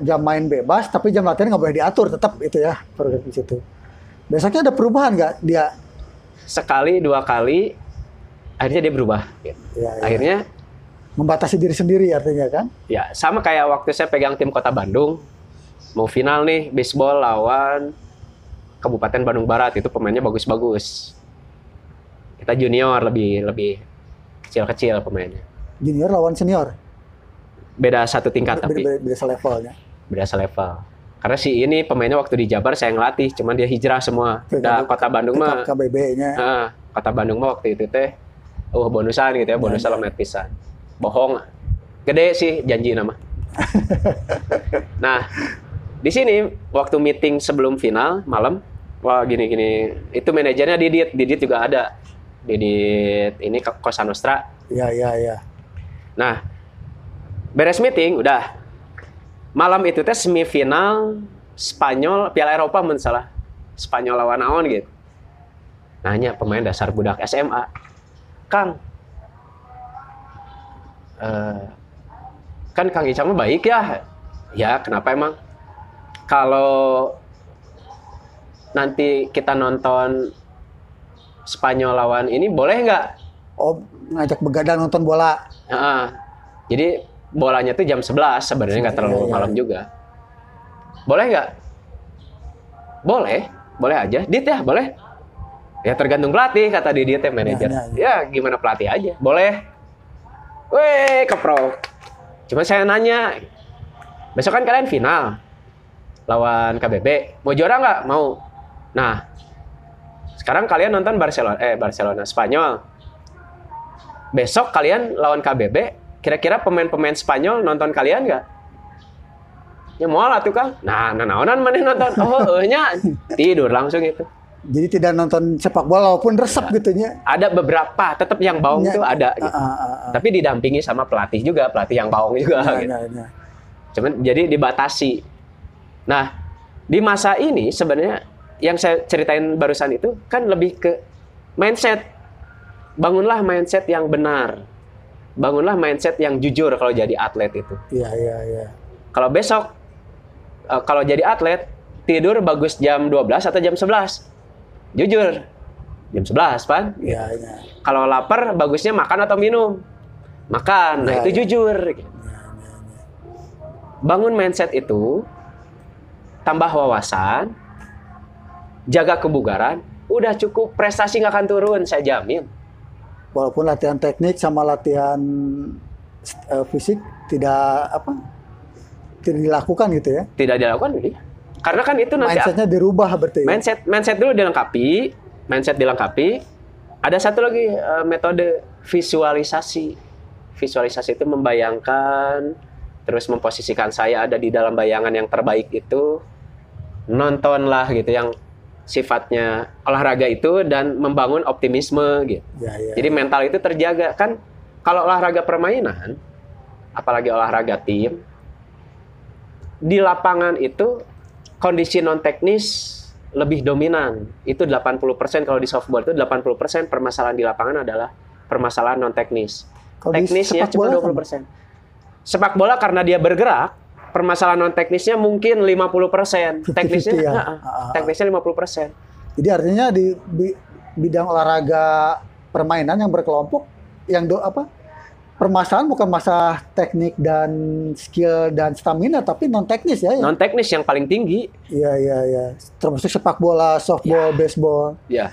jam main bebas, tapi jam latihan nggak boleh diatur, tetap itu ya program di situ. Besoknya ada perubahan nggak dia? Sekali dua kali akhirnya dia berubah. Ya, ya. Akhirnya membatasi diri sendiri artinya kan? ya sama kayak waktu saya pegang tim Kota Bandung mau final nih baseball lawan Kabupaten Bandung Barat itu pemainnya bagus-bagus. Kita junior lebih lebih kecil-kecil pemainnya. Junior lawan senior, Beda satu tingkat beda, tapi beda, beda selevelnya. beda selevel. Karena si ini pemainnya waktu di Jabar saya ngelatih, cuman dia hijrah semua. Udah Kota Bandung mah KBB-nya. Ah, kota Bandung mah waktu itu teh oh bonusan gitu ya, bonusan Ya, ya. lomet pisan. Bohong. Gede sih janji nama. nah, di sini waktu meeting sebelum final malam, wah gini-gini, itu manajernya Didit, Didit juga ada. Didit ini Kosa Nostra. Iya, iya, iya. Nah, beres meeting udah. Malam itu teh semifinal Spanyol Piala Eropa mun salah. Spanyol lawan naon gitu. Nanya pemain dasar budak SMA. Kang, eh, kan Kang Icang mah baik ya. Ya, kenapa emang? Kalau nanti kita nonton Spanyol lawan ini boleh nggak Oh, ngajak begadang nonton bola. Heeh. jadi bolanya tuh jam 11 sebenarnya nggak terlalu Iya, iya. malam juga. Boleh nggak? Boleh, boleh aja. Dit ya, boleh. Ya tergantung pelatih kata di dia teh manajer. Ya, Ya, gimana pelatih aja. Boleh. Weh, kepro. Cuma saya nanya, besok kan kalian final lawan KBB. Mau juara nggak? Mau. Nah, sekarang kalian nonton Barcelona, eh Barcelona, Spanyol. Besok kalian lawan KBB, kira-kira pemain-pemain Spanyol nonton kalian nggak? Ya mau lah tuh kang. Nah, nah naonan mana nonton? Oh, nya tidur langsung itu. Jadi tidak nonton sepak bola walaupun resep gitu nya. Ada beberapa, tetap yang baung Ya, tuh ada. Ah, Gitu. ah, ah, ah. Tapi didampingi sama pelatih juga, pelatih yang baung juga. Nah, gitu. nah, nah. Cuman jadi dibatasi. Nah, di masa ini sebenarnya yang saya ceritain barusan itu kan lebih ke mindset. Bangunlah mindset yang benar. Bangunlah mindset yang jujur kalau jadi atlet itu. Iya, iya, iya. Kalau besok eh, kalau jadi atlet tidur bagus jam 12 atau jam 11? Jujur. Jam 11, Pan. Iya, iya. Kalau lapar bagusnya makan atau minum? Makan. Nah, Ya, itu ya. jujur. Iya, iya, iya. bangun mindset itu, tambah wawasan, jaga kebugaran, udah cukup prestasi nggak akan turun, saya jamin. Walaupun latihan teknik sama latihan eh, fisik tidak apa? Tidak dilakukan gitu ya. Tidak dilakukan, iya. karena kan itu nanti Mindsetnya dirubah berarti. ya? mindset mindset dulu dilengkapi, mindset dilengkapi. Ada satu lagi eh, metode visualisasi. Visualisasi itu membayangkan, terus memposisikan saya ada di dalam bayangan yang terbaik itu. Nontonlah gitu yang sifatnya olahraga itu dan membangun optimisme gitu. Ya, ya. Jadi mental itu terjaga kan kalau olahraga permainan apalagi olahraga tim di lapangan itu kondisi non teknis lebih dominan. Itu 80% kalau di softball itu 80% permasalahan di lapangan adalah permasalahan non teknis. Kalau Teknisnya cuma sama? 20%. Sepak bola karena dia bergerak, permasalahan non teknisnya mungkin 50%. 50-50 Teknisnya ya. heeh, Ah, ah, ah. teknisnya 50%. Jadi artinya di bi- bidang olahraga permainan yang berkelompok yang do apa? Permasalahan bukan masalah teknik dan skill dan stamina tapi non teknis ya. ya? Non teknis yang paling tinggi. Iya iya iya. Termasuk sepak bola, softball, baseball. Ya,